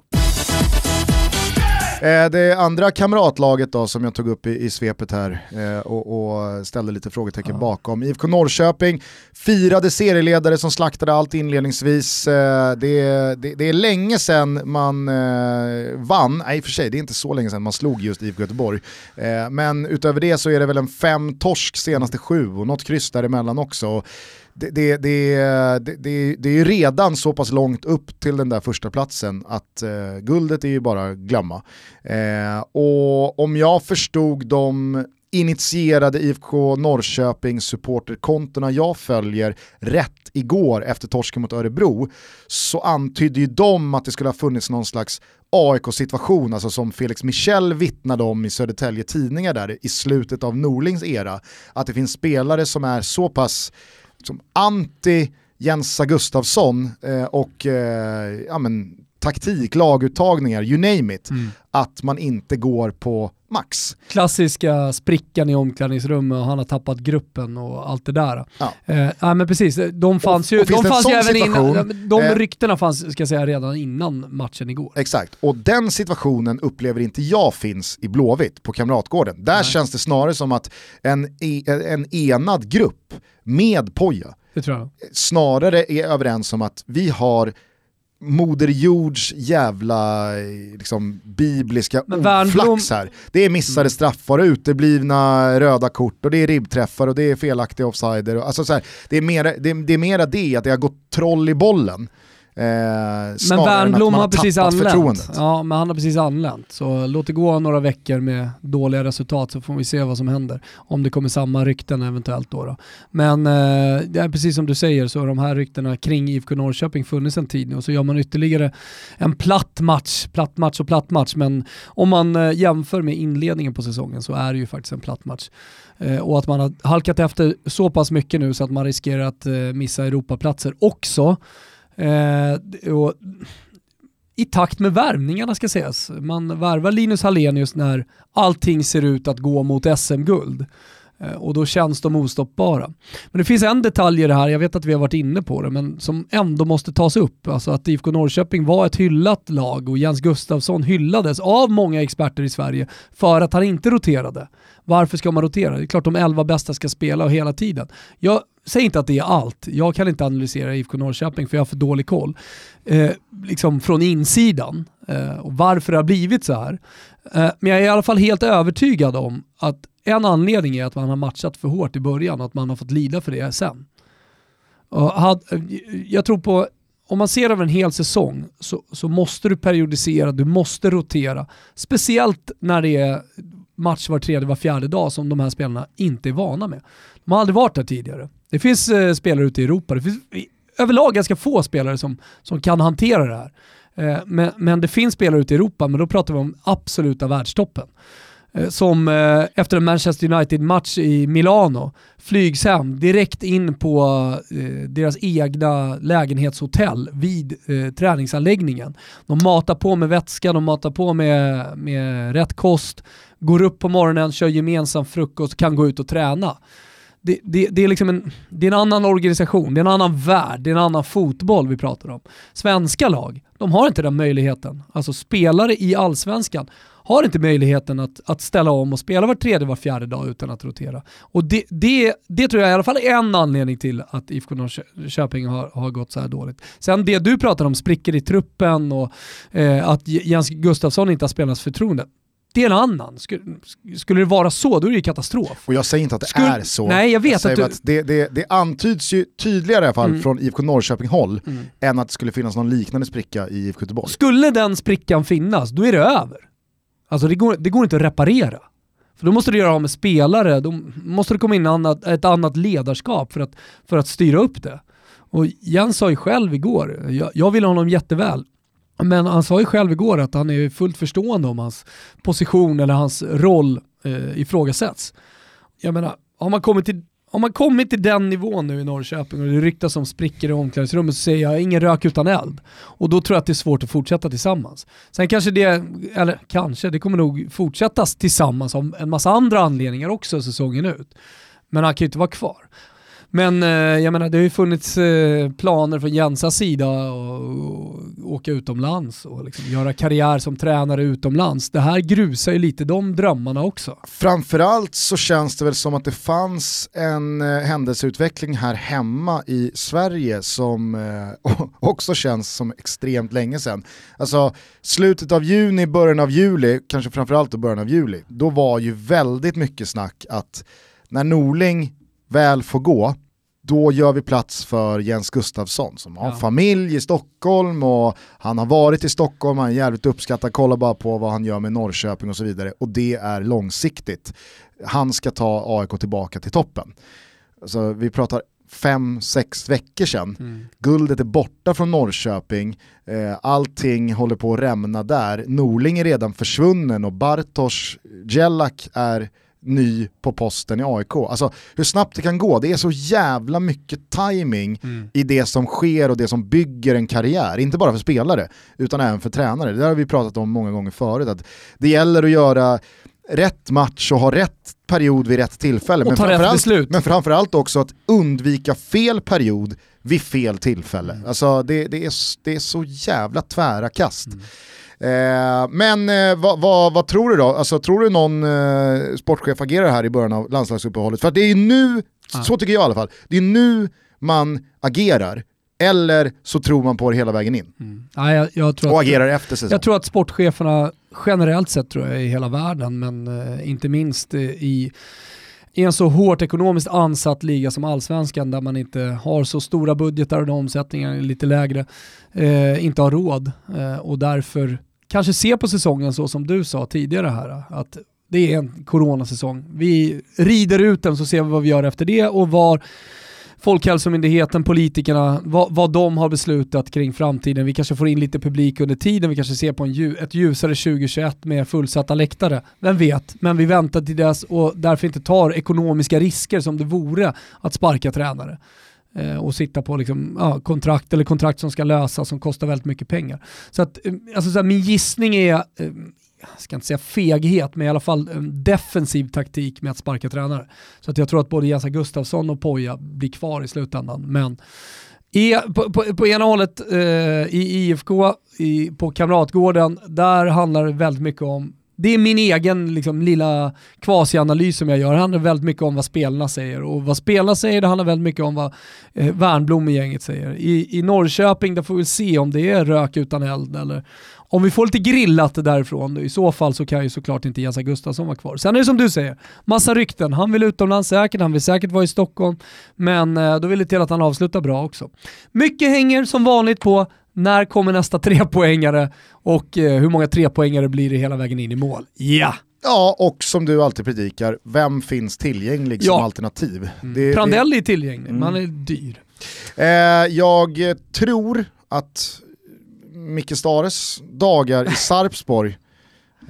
Eh, det andra kamratlaget då som jag tog upp i, i svepet här eh, och, och, ställde lite frågetecken ja. bakom. IFK Norrköping firade serieledare som slaktade allt inledningsvis. Eh, det, det, det, är länge sedan man vann, nej för sig det är inte så länge sedan man slog just IFK Göteborg. men utöver det så är det väl en fem torsk senaste sju och något kryss däremellan också det, det, det, det, det är ju redan så pass långt upp till den där första platsen att eh, guldet är ju bara glömma. Eh, och om jag förstod de initierade IFK Norrköping supporterkontona jag följer rätt igår efter torsken mot Örebro så antydde ju de att det skulle ha funnits någon slags AIK-situation, alltså som Felix Michel vittnade om i Södertälje Tidningar där i slutet av Norlings era, att det finns spelare som är så pass liksom, anti Jensa Gustafsson eh, och eh, ja, men, taktik, laguttagningar, you name it, mm. att man inte går på max. Klassiska sprickan i omklädningsrummet och han har tappat gruppen och allt det där. Ja, eh, men precis, de fanns och, ju, de fanns ju även innan, de eh, ryktena fanns ska säga redan innan matchen igår. Exakt, och den situationen upplever inte jag finns i Blåvitt på Kamratgården. Där Nej. känns det snarare som att en, en enad grupp med Poja snarare är överens om att vi har Moder Jords jävla liksom, bibliska oflax här. Det är missade mm. straffar och uteblivna röda kort och det är ribbträffar och det är felaktiga offsider. Alltså, så här, det, är mera, det, det är mera det, att det har gått troll i bollen. Eh, men Wernbloom har precis anlänt. Ja, men han har precis anlänt. Så låt det gå några veckor med dåliga resultat så får vi se vad som händer. Om det kommer samma rykten eventuellt då. då. Men eh, det är precis som du säger så har de här ryktena kring IFK Norrköping funnits en tid nu och så gör man ytterligare en platt match, platt match och platt match. Men om man eh, jämför med inledningen på säsongen så är det ju faktiskt en platt match. Eh, och att man har halkat efter så pass mycket nu så att man riskerar att eh, missa Europaplatser också. Eh, och, I takt med värvningarna ska sägas. Man värvar Linus Hallenius när allting ser ut att gå mot SM-guld. Eh, och då känns de ostoppbara. Men det finns en detalj i det här, jag vet att vi har varit inne på det, men som ändå måste tas upp. Alltså att IFK Norrköping var ett hyllat lag och Jens Gustafsson hyllades av många experter i Sverige för att han inte roterade. Varför ska man rotera? Det är klart de elva bästa ska spela hela tiden. Jag Säg inte att det är allt. Jag kan inte analysera IFK Norrköping för jag har för dålig koll. Eh, liksom från insidan eh, och varför det har blivit så här. Eh, men jag är i alla fall helt övertygad om att en anledning är att man har matchat för hårt i början och att man har fått lida för det sen. Och had, eh, jag tror på om man ser över en hel säsong så, så måste du periodisera, du måste rotera. Speciellt när det är match var tredje, var fjärde dag som de här spelarna inte är vana med. De har aldrig varit där tidigare. Det finns eh, spelare ute i Europa, det finns överlag ganska få spelare som, som kan hantera det här. Eh, men, men det finns spelare ute i Europa, men då pratar vi om absoluta världstoppen. Eh, som eh, efter en Manchester United-match i Milano flygs hem direkt in på eh, deras egna lägenhetshotell vid eh, träningsanläggningen. De matar på med vätska, de matar på med, med rätt kost, går upp på morgonen, kör gemensam frukost, kan gå ut och träna. Det, det, det, är liksom en, det är en annan organisation, det är en annan värld, det är en annan fotboll vi pratar om. Svenska lag, de har inte den möjligheten. Alltså spelare i allsvenskan har inte möjligheten att, att ställa om och spela var tredje, var fjärde dag utan att rotera. Och det, det, det tror jag i alla fall är en anledning till att IFK Norrköping har, har gått så här dåligt. Sen det du pratar om, sprickor i truppen och eh, att Jens Gustafsson inte har spelarnas förtroende det är en annan. Skulle, skulle det vara så, då är det katastrof. Och jag säger inte att det Skulle, är så. Nej, jag vet jag att, du... att det, det, det, antyds ju tydligare i alla fall mm. från IFK Norrköping håll mm. än att det skulle finnas någon liknande spricka i IFK Göteborg. Skulle den sprickan finnas, då är det över. Alltså det går, det går inte att reparera. För då måste du göra av med spelare, då måste det komma in annat, ett annat ledarskap för att, för att styra upp det. Och Jens sa ju själv igår, jag, jag vill honom jätteväl, men han sa ju själv igår att han är fullt förstående om hans position eller hans roll eh, ifrågasätts. Jag menar, har man kommit till har man kommit till den nivån nu i Norrköping och det ryktas om sprickor i omklädningsrummet så säger jag ingen rök utan eld. Och då tror jag att det är svårt att fortsätta tillsammans. Sen kanske det, eller kanske, det kommer nog fortsättas tillsammans av en massa andra anledningar också säsongen ut. Men han kan ju inte vara kvar. Men eh, jag menar, det har ju funnits eh, planer från Jensas sida att åka utomlands och liksom göra karriär som tränare utomlands. Det här grusar ju lite de drömmarna också. Framförallt så känns det väl som att det fanns en eh, händelseutveckling här hemma i Sverige som eh, också känns som extremt länge sedan. Alltså slutet av juni, början av juli, kanske framförallt då början av juli, då var ju väldigt mycket snack att när Norling väl får gå, då gör vi plats för Jens Gustafsson som har ja. familj i Stockholm och han har varit i Stockholm, han är jävligt uppskattad, kolla bara på vad han gör med Norrköping och så vidare och det är långsiktigt. Han ska ta AIK tillbaka till toppen. Alltså, vi pratar fem, sex veckor sedan. Mm. Guldet är borta från Norrköping, eh, allting håller på att rämna där. Norling är redan försvunnen och Bartosz Jellak är ny på posten i AIK. Alltså hur snabbt det kan gå, det är så jävla mycket timing mm. i det som sker och det som bygger en karriär. Inte bara för spelare, utan även för tränare. Det där har vi pratat om många gånger förut. Att det gäller att göra rätt match och ha rätt period vid rätt tillfälle. Och men, ta rätt beslut. men framförallt också att undvika fel period vid fel tillfälle. Mm. Alltså det, det, är, det är så jävla tvära kast. Mm. Eh, men eh, vad, vad, vad, tror du då? Alltså, tror du någon eh, sportchef agerar här i början av landslagsuppehållet? För det är nu, ah. så tycker jag i alla fall, det är nu man agerar. Eller så tror man på det hela vägen in. Mm. Ja, jag, jag tror och att, agerar efter säsong. Jag tror att sportcheferna generellt sett tror jag i hela världen, men eh, inte minst i i en så hårt ekonomiskt ansatt liga som allsvenskan där man inte har så stora budgetar och omsättningen är lite lägre, eh, inte har råd eh, och därför kanske se på säsongen så som du sa tidigare här, att det är en coronasäsong. Vi rider ut den så ser vi vad vi gör efter det och var Folkhälsomyndigheten, politikerna, vad, vad de har beslutat kring framtiden. Vi kanske får in lite publik under tiden, vi kanske ser på en, ett ljusare 2021 med fullsatta läktare. Vem vet, men vi väntar till dess och därför inte tar ekonomiska risker som det vore att sparka tränare eh, och sitta på liksom, ja, kontrakt eller kontrakt som ska lösas som kostar väldigt mycket pengar. Så att, eh, alltså så här, min gissning är, eh, jag ska inte säga feghet, men i alla fall en defensiv taktik med att sparka tränare. Så att jag tror att både Jens Gustafsson och Poja blir kvar i slutändan. Men i, på, på, på ena hållet eh, i IFK, i, på Kamratgården, där handlar det väldigt mycket om det är min egen liksom, lilla kvasianalys som jag gör. Det handlar väldigt mycket om vad spelarna säger och vad spelarna säger det handlar väldigt mycket om vad eh, Värnblom och gänget säger. I, I Norrköping där får vi se om det är rök utan eld eller om vi får lite grillat därifrån, i så fall så kan ju såklart inte Jens Gustafsson vara kvar. Sen är det som du säger, massa rykten. Han vill utomlands säkert, han vill säkert vara i Stockholm, men eh, då vill det till att han avslutar bra också. Mycket hänger som vanligt på när kommer nästa trepoängare och eh, hur många trepoängare blir det hela vägen in i mål? Ja! Ja, och som du alltid predikar, vem finns tillgänglig som alternativ? Mm. Det, Prandelli är tillgänglig, mm. man är dyr. Eh, jag tror att Micke Stares dagar i Sarpsborg.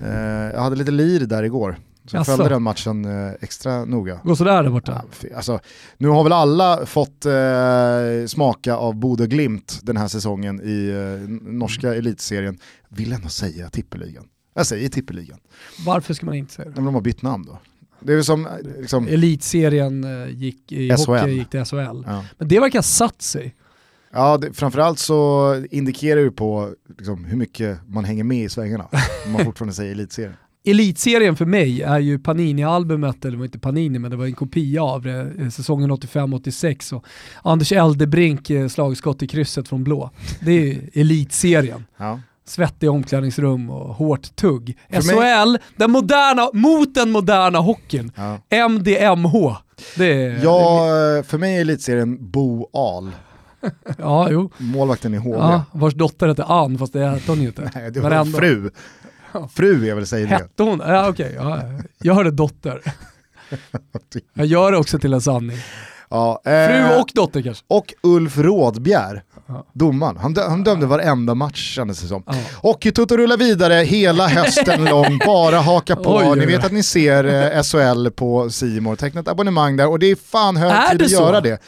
Eh, jag hade lite lir där igår. Så jag följde den matchen eh, extra noga. Går sådär där borta? Alltså, nu har väl alla fått eh, smaka av Bodö Glimt den här säsongen i eh, norska elitserien. Vill ändå säga tippeligan. Jag säger tippeligan. Varför ska man inte säga det? Men de har bytt namn då. Det är som, liksom, Elitserien eh, gick i SHL. hockey gick till SHL. Ja. Men det verkar ha satt sig. Ja, det, framförallt så indikerar det på liksom, hur mycket man hänger med i svängarna. om man fortfarande säger elitserien. Elitserien för mig är ju Panini-albumet, eller det var inte Panini men det var en kopia av det, eh, säsongen 85-86 och Anders Eldebrink eh, slagskott i krysset från blå. Det är Elitserien. Ja. Svettiga omklädningsrum och hårt tugg. För SHL, mig... den moderna, mot den moderna hockeyn. Ja. MDMH. Det är, ja, det... för mig är Elitserien Bo Al ja, jo. Målvakten i HV. Ja, vars dotter hette Ann, fast det hette hon ju inte. Nej, det var en fru. Fru är väl säger det. Hette hon? Ja okej, okay, ja. jag hörde dotter. jag gör det också till en sanning. Ja, eh, Fru och dotter kanske. Och Ulf Rådbjer, ja. domaren. Han, dö han dömde varenda match kändes det som. Ja. Hockeytoto rullar vidare hela hösten lång, bara haka på. Oj, ni vet att ni ser eh, SHL på Simor, teckna ett abonnemang där och det är fan hög tid att göra det.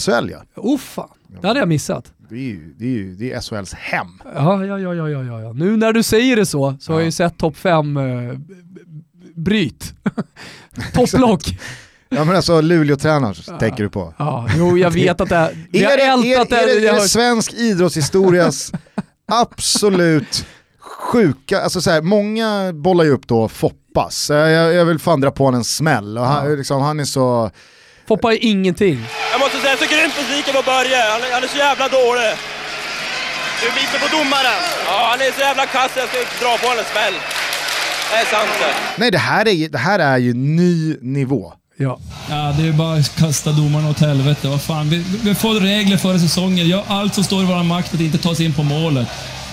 SHL ja. Oh fan, det hade jag missat. Det är ju, det är ju det är SHLs hem. Ja, ja, ja, ja, ja, ja. Nu när du säger det så, så ja. har jag ju sett topp 5 eh, bryt. Topplock. Ja men alltså Luleå-tränaren ja. tänker du på. Ja, jo jag vet att det är... Vi har ältat det. Är, är, är, är det svensk idrottshistorias absolut sjuka, alltså så här, många bollar ju upp då Foppas. Jag, jag vill fan dra på en smäll och han, liksom, han är så Foppa är ingenting. Jag måste säga, jag är så grymt besviken på Börje. Han, han är så jävla dålig. Du biter på domaren. Ja, han är så jävla kass jag ska dra på honom en smäll. Det är sant det. Nej, det här är, det här är ju ny nivå. Ja. ja, det är bara att kasta domarna åt helvete. Vad fan. Vi, vi får regler före säsongen. Gör allt som står i vår makt att inte ta sig in på målet.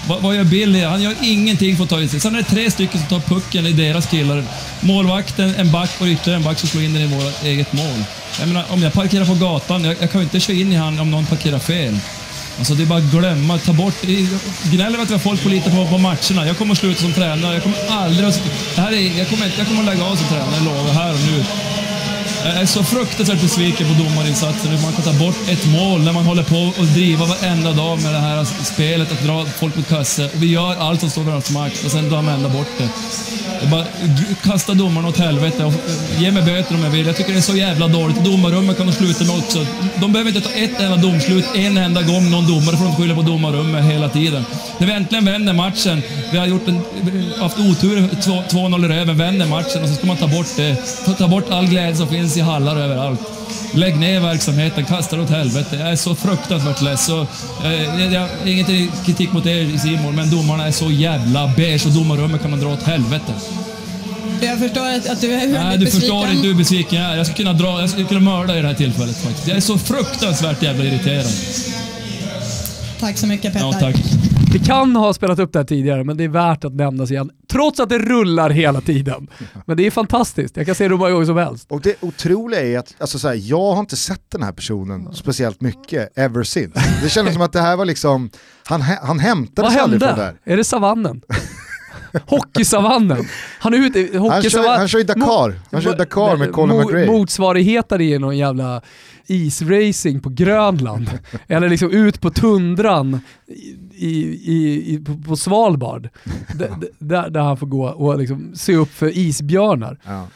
Vad, vad gör Billy? Han gör ingenting för att ta in sig. Sen är det tre stycken som tar pucken i deras killar. Målvakten, en back och ytterligare en back som slår in den i vårt eget mål. Jag menar, om jag parkerar på gatan, jag, jag kan ju inte köra in i han om någon parkerar fel. Alltså det är bara att glömma, ta bort... Gnäller att vi har folk på lite på, på matcherna. Jag kommer att sluta som tränare. Jag kommer aldrig att... Det här är, jag, kommer, jag kommer att lägga av som tränare, jag lovar, här och nu. Jag är så fruktansvärt besviken på domarinsatsen. Man kan ta bort ett mål när man håller på och driva varenda dag med det här spelet, att dra folk mot kasse. Vi gör allt som står i vår makt och sen drar man ändå bort det. Bara kasta domarna åt helvete och ge mig böter om jag vill. Jag tycker det är så jävla dåligt. Domarrummet kan de sluta med också. De behöver inte ta ett enda domslut en enda gång någon domare får de skylla på domarrummet hela tiden. När vi äntligen vänder matchen, vi har gjort en, haft otur, 2-0 i röven, vänder matchen och så ska man ta bort det. Ta bort all glädje som finns i hallar överallt. Lägg ner verksamheten, kasta det åt helvete. Jag är så fruktansvärt less. Så, eh, jag, inget kritik mot er Simon, men domarna är så jävla beige och domarrummet kan man dra åt helvete. Jag förstår att, att du är Nej, du besviken. förstår inte hur besviken jag är. Jag skulle kunna, dra, jag skulle kunna mörda i det här tillfället faktiskt. Jag är så fruktansvärt jävla irriterad. Tack så mycket Petter. Ja, tack. Vi kan ha spelat upp det här tidigare, men det är värt att nämnas igen. Trots att det rullar hela tiden. Men det är fantastiskt, jag kan se det hur många gånger som helst. Och det otroliga är att alltså så här, jag har inte sett den här personen speciellt mycket ever since. Det kändes som att det här var liksom, han, han hämtades aldrig från det här. Är det savannen? Hockeysavannen. Han är ute i Han kör, han kör i Dakar, han kör Dakar med Colin McRae. Motsvarigheten är någon jävla isracing på Grönland. Eller liksom ut på tundran i, i, i, på Svalbard. där, där han får gå och liksom se upp för isbjörnar. Ja.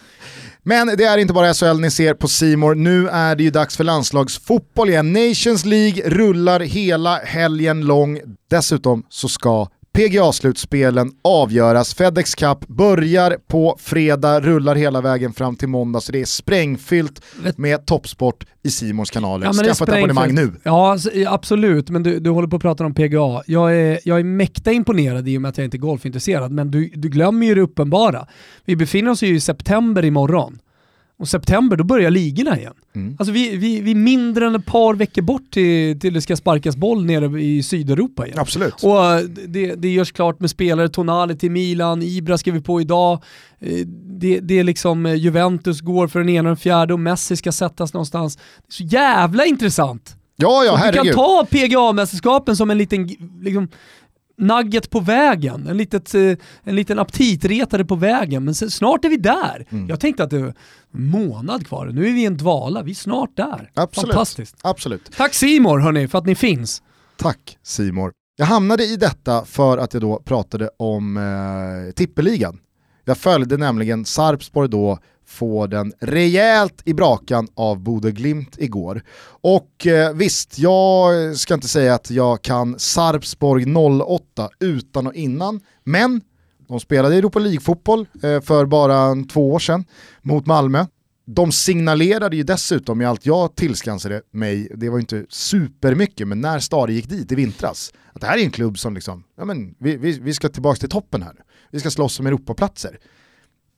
Men det är inte bara SHL ni ser på Simor. nu är det ju dags för landslagsfotboll igen. Nations League rullar hela helgen lång. Dessutom så ska PGA-slutspelen avgöras. Fedex Cup börjar på fredag, rullar hela vägen fram till måndag, så det är sprängfyllt med toppsport i Simons kanaler. Ja, Skaffa ett abonnemang nu. Ja, alltså, absolut, men du, du håller på att prata om PGA. Jag är, jag är mäkta imponerad i och med att jag inte är golfintresserad, men du, du glömmer ju det uppenbara. Vi befinner oss ju i september imorgon. Och september, då börjar ligorna igen. Mm. Alltså vi, vi, vi är mindre än ett par veckor bort till, till det ska sparkas boll nere i Sydeuropa igen. Absolut. Och eh, det, det görs klart med spelare, Tonali till Milan, Ibra skriver på idag. Eh, Det, det är liksom eh, Juventus går för den ena och den fjärde och Messi ska sättas någonstans. Det är så jävla intressant! Ja, ja, Och du kan herregud. ta PGA-mästerskapen som en liten liksom, nugget på vägen, en, litet, eh, en liten aptitretare på vägen, men sen, snart är vi där. Mm. Jag tänkte att det var en månad kvar, nu är vi i en dvala, vi är snart där. Absolut. Fantastiskt. Absolut. Tack Simor hörni för att ni finns. Tack Simor. Jag hamnade i detta för att jag då pratade om eh, tippeligan. Jag följde nämligen Sarpsborg då få den rejält i brakan av Bode Glimt igår. Och eh, visst, jag ska inte säga att jag kan Sarpsborg 08 utan och innan, men de spelade Europa League-fotboll eh, för bara en två år sedan mot Malmö. De signalerade ju dessutom i allt jag tillskansade mig, det var ju inte supermycket, men när Stade gick dit i vintras, att det här är en klubb som liksom, ja men vi, vi, vi ska tillbaka till toppen här. Vi ska slåss om Europaplatser.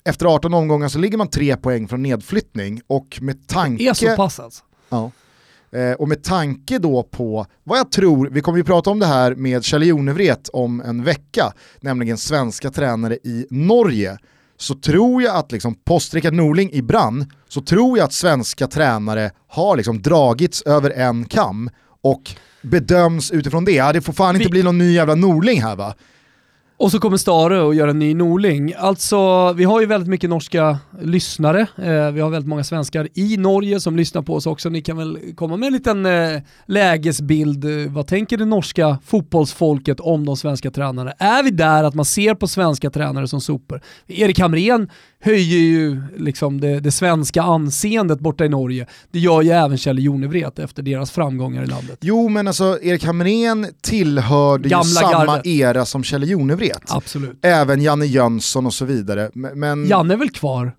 Efter 18 omgångar så ligger man tre poäng från nedflyttning och med tanke... Är så pass alltså. Ja. Eh, och med tanke då på vad jag tror, vi kommer ju prata om det här med Kjell Jonevret om en vecka, nämligen svenska tränare i Norge, så tror jag att liksom post Rickard Norling i brann, så tror jag att svenska tränare har liksom dragits över en kam och bedöms utifrån det. Ja, det får fan inte Vi- bli någon ny jävla Norling här va? Och så kommer Stare och gör en ny Norling. Alltså, vi har ju väldigt mycket norska lyssnare. Eh, vi har väldigt många svenskar i Norge som lyssnar på oss också. Ni kan väl komma med en liten eh, lägesbild. Vad tänker det norska fotbollsfolket om de svenska tränarna? Är vi där att man ser på svenska tränare som sopor? Erik Hamrén höjer ju liksom det, det svenska anseendet borta i Norge. Det gör ju även Kjell Jonevret efter deras framgångar i landet. Jo men alltså Erik Hamrén tillhörde Gamla ju samma gardet. era som Kjell Jonevret. Absolut. Även Janne Jönsson och så vidare. Men, Janne är väl kvar?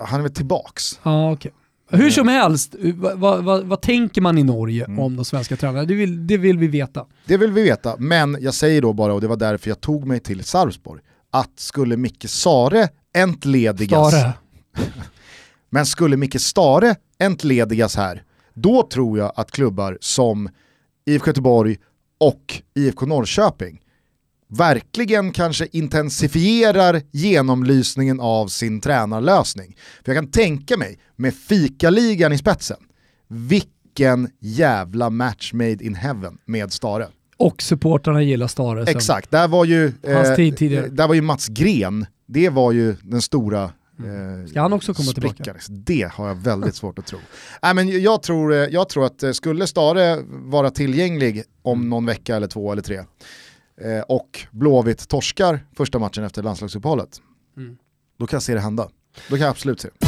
han är väl tillbaks. Ja, okej. Hur som helst, vad, vad, vad, vad tänker man i Norge Mm. om de svenska tränarna? Det vill, det vill vi veta. Det vill vi veta, men jag säger då bara, och det var därför jag tog mig till Sarpsborg, att skulle Micke Stare entledigas, Stare. men skulle Micke Stare entledigas här, då tror jag att klubbar som IFK Göteborg och IFK Norrköping verkligen kanske intensifierar genomlysningen av sin tränarlösning. För jag kan tänka mig, med fikaligan i spetsen, vilken jävla match made in heaven med Stare. Och supportrarna gillar Stare. sen. Exakt, där var ju, eh, Hans tid där var ju Mats Gren, det var ju den stora eh, Mm. Ska han också komma tillbaka? Det har jag väldigt svårt att tro. Nej, men jag, tror, eh, jag tror att eh, skulle Stare vara tillgänglig om någon vecka eller två eller tre eh, och Blåvitt torskar första matchen efter landslagsuppehållet, Mm. då kan jag se det hända. Då kan jag absolut se det.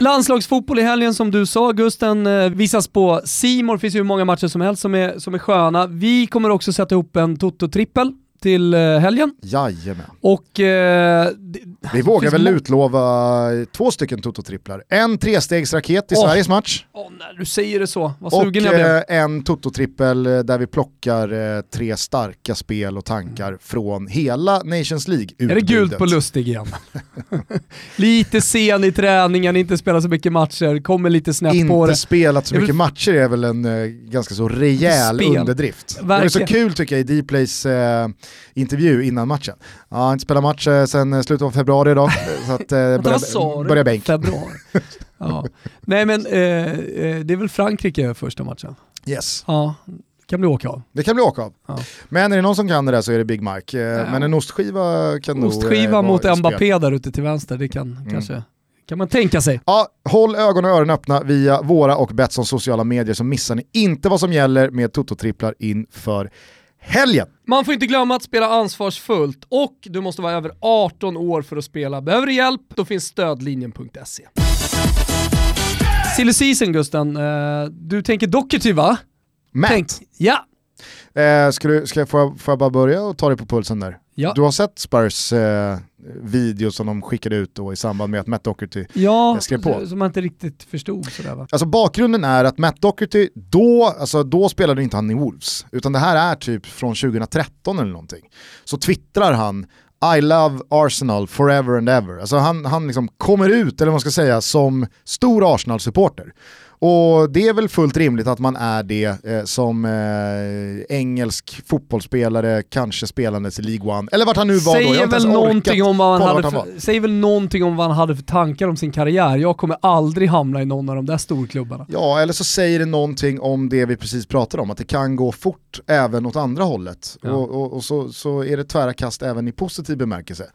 Landslagsfotboll i helgen som du sa Gusten eh, visas på Simor. Det finns ju hur många matcher som helst som är, som är sköna. Vi kommer också sätta ihop en Toto-trippel till eh, helgen. Jajamän. Och eh, det- Vi vågar väl utlova två stycken Toto-tripplar. En trestegsraket i Åh. Sveriges match. Åh, när du säger det så, vad Och sugen jag blev. eh, en Toto-trippel eh, där vi plockar eh, tre starka spel och tankar från hela Nations League Är det gult på lustig igen? lite sen i träningen, inte spelar så mycket matcher, kommer lite snett på Inte det. spelat så mycket vill- matcher är väl en eh, ganska så rejäl Spel. underdrift. Det var så Verkligen. kul tycker jag i Dplays eh, intervju innan matchen. Ja, han har inte spelat match eh, sen eh, slutet av februari idag, så att eh, börja, börja bänk. Februari. ja. Nej men eh, det är väl Frankrike första matchen? Yes. Ja, kan bli åka av. Det kan bli åka av. Ja. Men är det någon som kan det där så är det Big Mike. Eh, Men en ostskiva kan nog... Ostskiva vara mot. Mbappé där ute till vänster, det kan Mm. kanske kan man tänka sig. Ja, håll ögon och öron öppna via våra och Betssons sociala medier så missar ni inte vad som gäller med Toto-tripplar inför helgen. Man får inte glömma att spela ansvarsfullt och du måste vara över 18 år för att spela. Behöver du hjälp? Då finns stödlinjen.se. Silly season Gusten, eh, du tänker Doherty va? Matt, Tänk, ja, Eh, ska du, ska jag, får, jag, får jag bara börja och ta dig på pulsen där? Ja. Du har sett Spurs eh, video som de skickade ut då i samband med att Matt Doherty Ja, skrev på. som man inte riktigt förstod sådär va? Alltså bakgrunden är att Matt Doherty, då, alltså då spelade inte han i Wolves, utan det här är typ från 2013 eller någonting. Så twittrar han I love Arsenal forever and ever. Alltså han, han liksom kommer ut, eller vad man ska säga, som stor Arsenal-supporter. Och det är väl fullt rimligt att man är det eh, som eh, engelsk fotbollsspelare, kanske spelandes i League One, eller vart han nu var då. Jag har Säger väl, någonting om vad han hade han för, säger väl någonting om vad han hade för tankar om sin karriär. Jag kommer aldrig hamna i någon av de där storklubbarna. Ja, eller så säger det någonting om det vi precis pratade om, att det kan gå fort även åt andra hållet. Ja. Och, och, och så, så är det tvära kast även i positiv bemärkelse.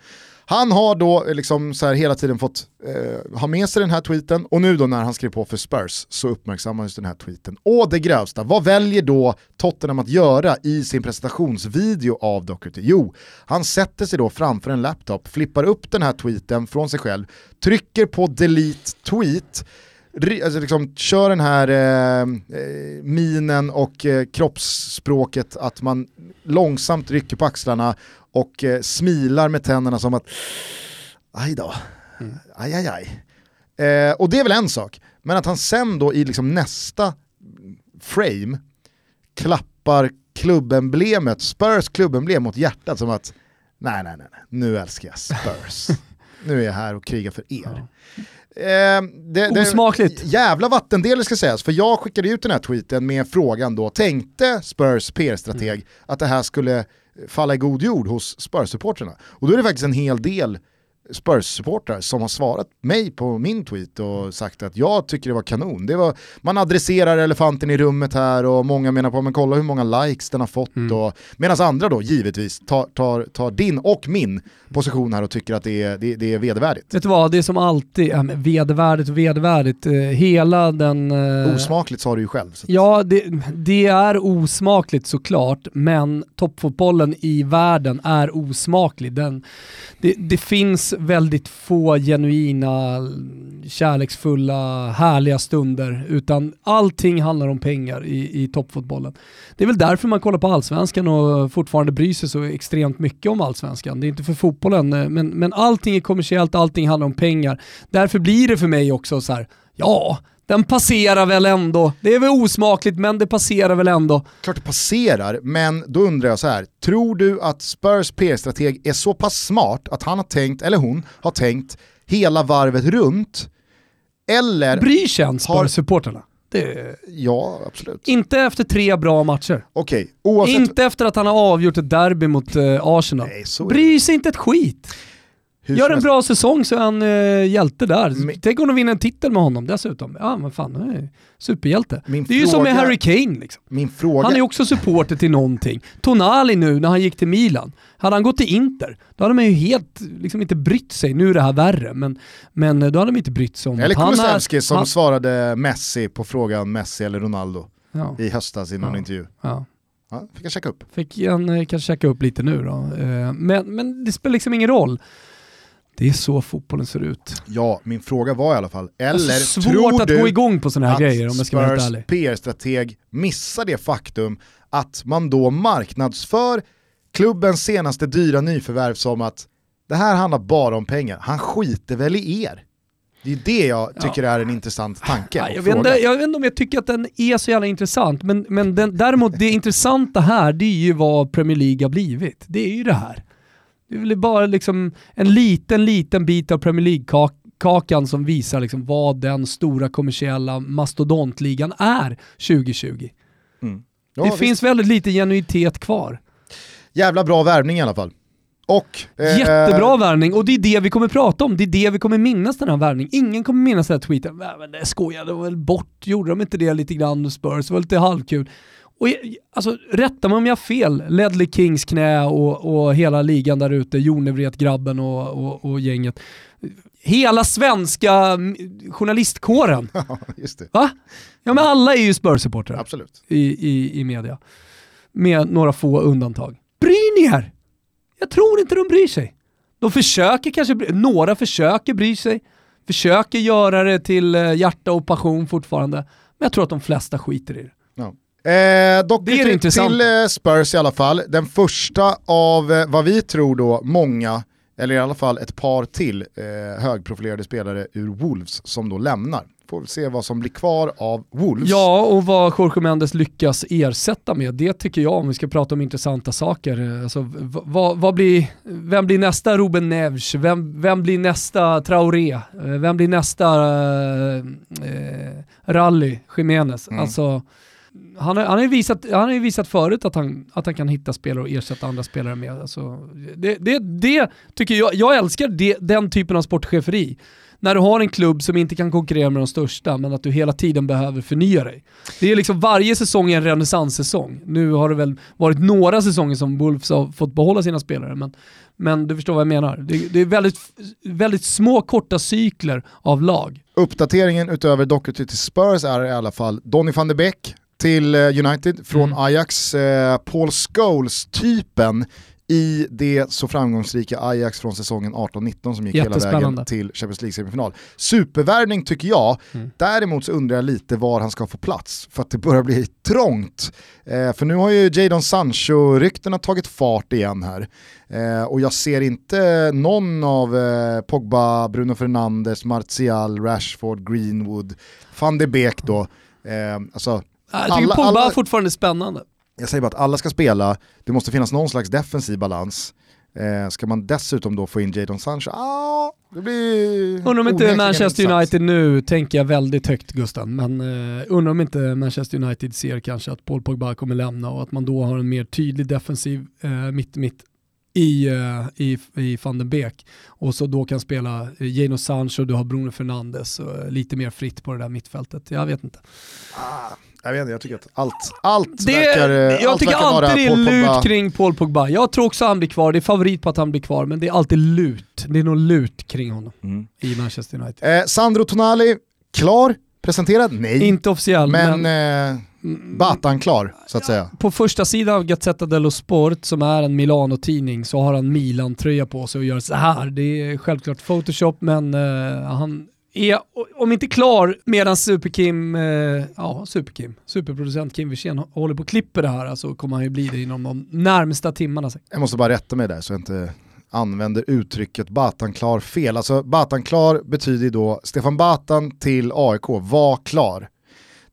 Han har då eh, liksom så här hela tiden fått eh, ha med sig den här tweeten och nu då när han skrev på för Spurs så uppmärksammades den här tweeten. Och det grövsta, vad väljer då Tottenham att göra i sin presentationsvideo av Doherty? Jo, han sätter sig då framför en laptop, flippar upp den här tweeten från sig själv, trycker på delete tweet, alltså liksom, kör den här eh, eh, minen och eh, kroppsspråket att man långsamt rycker på axlarna och eh, smilar med tänderna som att aj då, aj aj aj. Eh, och det är väl en sak, men att han sen då i liksom nästa frame klappar klubbemblemet, Spurs klubbemblem mot hjärtat som att nej nej nej, nu älskar jag Spurs. nu är jag här och krigar för er. Eh, det, det, Osmakligt. Jävla vattendel ska sägas, för jag skickade ut den här tweeten med frågan då, tänkte Spurs PR-strateg Mm. att det här skulle falla i god jord hos Spurs-supporterna? Och då är det faktiskt en hel del Spurs-supportrar som har svarat mig på min tweet och sagt att jag tycker det var kanon. Det var, man adresserar elefanten i rummet här och många menar på men kolla hur många likes den har fått. Mm. Medan andra då givetvis tar, tar, tar din och min position här och tycker att det är, det, det är vedervärdigt. Vet du vad, det är som alltid, äh, vedervärdigt och vedervärdigt, eh, hela den... eh, Osmakligt sa du ju själv. Ja, det, det är osmakligt såklart, men toppfotbollen i världen är osmaklig. Den, det, det finns väldigt få genuina, kärleksfulla, härliga stunder, utan allting handlar om pengar i, i toppfotbollen. Det är väl därför man kollar på allsvenskan och fortfarande bryr sig så extremt mycket om allsvenskan. Det är inte för fotbollen, eh, men, men allting är kommersiellt, allting handlar om pengar. Därför blir det för mig också så här, ja, den passerar väl ändå. Det är väl osmakligt, men det passerar väl ändå. Klart det passerar, men då undrar jag så här. Tror du att Spurs PR-strateg är så pass smart att han har tänkt, eller hon har tänkt hela varvet runt? Eller, Bryr sig ens Har- supporterna det ja absolut. Inte efter tre bra matcher. Okej, oavsett. Inte efter att han har avgjort ett derby mot eh, Arsenal. Nej, Bryr sig inte ett skit. Hur Gör en bra säsong så är han eh, hjälte där. Men- Tänk om de vinner en titel med honom dessutom. Ja men fan, han är superhjälte. Min det är ju som med fråga- Harry Kane liksom. Min fråga, Han är också supporter till någonting. Tonali nu när han gick till Milan, hade han gått till Inter, då hade man ju helt liksom inte brytt sig. Nu är det här värre, men, men då hade de inte brytt sig om eller Kulusevski som han, svarade Messi på frågan Messi eller Ronaldo ja, i höstas i någon Ja. intervju. ja. Ja, fick jag checka upp. Fick han eh, kanske checka upp lite nu då. Eh, Men, men det spelar liksom ingen roll. Det är så fotbollen ser ut. Ja, min fråga var i alla fall, eller alltså, svårt tror att du gå igång på sådana här att grejer om jag ska vara Spurs ärlig. PR-strateg missar det faktum att man då marknadsför klubbens senaste dyra nyförvärv som att det här handlar bara om pengar, han skiter väl i er. Det är det jag tycker är en intressant tanke Ja, jag, vet inte, jag vet inte om jag tycker att den är så jävla intressant, men, men den, däremot det intressanta här, det är ju vad Premier League har blivit. Det är ju det här. Det är väl bara liksom en liten, liten bit av Premier League-kakan som visar liksom vad den stora kommersiella mastodontligan är 2020. Ja, det visst. finns väldigt lite genuitet kvar. Jävla bra värvning i alla fall. Och, eh, Jättebra värvning och det är det vi kommer prata om. Det är det vi kommer minnas den här värvningen. Ingen kommer minnas den här tweeten. "Nej, Men det skojade de väl bort, gjorde de inte det lite grann Spurs? Det var lite halvkul. Och alltså, rätta mig om jag har fel. Ledley Kings knä och, och hela ligan där ute, Jonevret-grabben och, och, och gänget. Hela svenska mm, journalistkåren. Ja, just det. Va? Ja men alla är ju Spurs-supportrar Absolut. i, i, i media. Med några få undantag. Bryr ni er? Jag tror inte de bryr sig. De försöker kanske, några försöker bry sig, försöker göra det till eh, hjärta och passion fortfarande. Men jag tror att de flesta skiter i det. Eh, dock Det är det till, eh, Spurs i alla fall. Den första av eh, vad vi tror då många, eller i alla fall ett par till eh, högprofilerade spelare ur Wolves som då lämnar. Får vi se vad som blir kvar av Wolves. Ja, och vad Jorge Mendes lyckas ersätta med, det tycker jag om vi ska prata om intressanta saker. Alltså, v- vad, vad blir, vem blir nästa Ruben Neves? Vem, vem blir nästa Traoré? Eh, Vem blir nästa eh, eh, Rally Jiménez? Mm. Alltså, han, har- han, har ju visat, han har ju visat förut att han, att han kan hitta spelare och ersätta andra spelare med. Alltså, det, det, det tycker jag, jag älskar det, den typen av sportcheferi. När du har en klubb som inte kan konkurrera med de största, men att du hela tiden behöver förnya dig. Det är liksom varje säsong är en renässanssäsong. Nu har det väl varit några säsonger som Wolves har fått behålla sina spelare, men, men du förstår vad jag menar. Det, det är väldigt, väldigt små korta cykler av lag. Uppdateringen utöver Doherty till Spurs är i alla fall Donny van de Beek till eh, United från Mm. Ajax. Eh, Paul Scholes-typen i det så framgångsrika Ajax från säsongen 18-19 som gick hela vägen till Champions League-semifinal. Supervärvning tycker jag, Mm. däremot så undrar jag lite var han ska få plats för att det börjar bli trångt. Eh, för nu har ju Jadon Sancho-ryktena tagit fart igen här. Eh, och jag ser inte någon av eh, Pogba, Bruno Fernandes, Martial, Rashford, Greenwood, van de Beek då. Eh, alltså, Jag tycker Alla- Pogba alla- är fortfarande spännande. jag säger bara att alla ska spela, det måste finnas någon slags defensiv balans. Eh, ska man dessutom då få in Jadon Sancho, ah, det blir Undrar om inte Manchester. United nu, tänker jag väldigt högt Gusten, men uh, undrar om inte Manchester United ser kanske att Paul Pogba kommer lämna och att man då har en mer tydlig defensiv uh, mitt-mitt i, eh, i, i van den Beek och så då kan spela uh, Jadon Sancho, du har Bruno Fernandes och eh, lite mer fritt på det där mittfältet. Jag vet inte. Jag vet inte, jag tycker att allt, allt Det, verkar, eh, jag allt tycker verkar alltid det är Pogba. lut kring Paul Pogba. Jag tror också han blir kvar, det är favorit på att han blir kvar, men det är alltid lut. Det är nog lut kring honom Mm. i Manchester United. Eh, Sandro Tonali, klar, presenterad? Nej. Inte officiell, men men eh, Batan klar, så att säga. på första sidan av Gazzetta dello Sport, som är en Milano-tidning, så har han Milan-tröja på sig och gör så här. Det är självklart Photoshop, men eh, han är, om inte klar, medan Superkim, eh, ja Superkim, superproducent Kim Wirsén håller på och klipper det här, så kommer han ju bli det inom de närmsta timmarna. Jag måste bara rätta mig där så jag inte använder uttrycket Batan klar fel. Alltså Batan klar betyder ju då Stefan Batan till AIK var klar.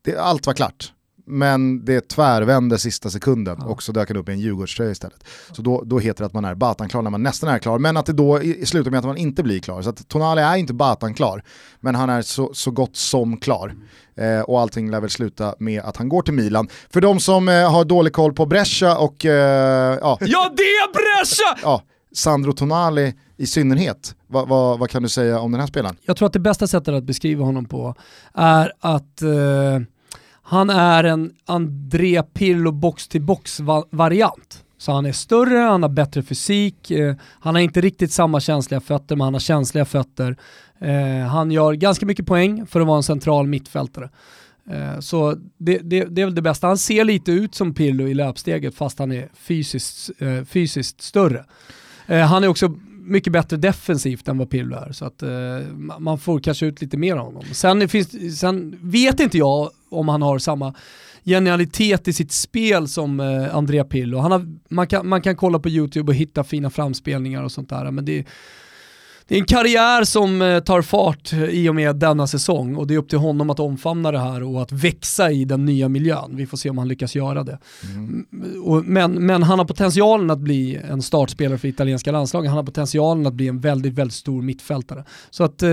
Det, allt var klart. Men det tvärvände sista sekunden Ja. och så dök han upp i en Djurgårdströja istället. Så då, då heter det att man är Batan-klar när man nästan är klar, men att det då i, slutar med att man inte blir klar. Så att Tonali är inte Batan-klar, men han är så, så gott som klar. Eh, och allting lär väl sluta med att han går till Milan. För de som eh, har dålig koll på Brescia och eh, ja, Ja det är Brescia! ja, Sandro Tonali i synnerhet. Va, va, vad kan du säga om den här spelaren? Jag tror att det bästa sättet att beskriva honom på är att eh, han är en André Pirlo box-till-box-variant. Så han är större, han har bättre fysik, eh, han har inte riktigt samma känsliga fötter men han har känsliga fötter. Eh, han gör ganska mycket poäng för att vara en central mittfältare. Eh, så det, det, det är väl det bästa. Han ser lite ut som Pirlo i löpsteget fast han är fysiskt, eh, fysiskt större. Eh, han är också mycket bättre defensivt än vad Pirlo är, så att eh, man får kanske ut lite mer av honom. Sen, finns, sen vet inte jag om han har samma genialitet i sitt spel som eh, Andrea Pirlo. Han har, man, kan, man kan kolla på YouTube och hitta fina framspelningar och sånt där, men det, det är en karriär som eh, tar fart eh, i och med denna säsong och det är upp till honom att omfamna det här och att växa i den nya miljön. Vi får se om han lyckas göra det. Mm, Och, men, men han har potentialen att bli en startspelare för italienska landslaget. Han har potentialen att bli en väldigt, väldigt stor mittfältare. Så att, eh,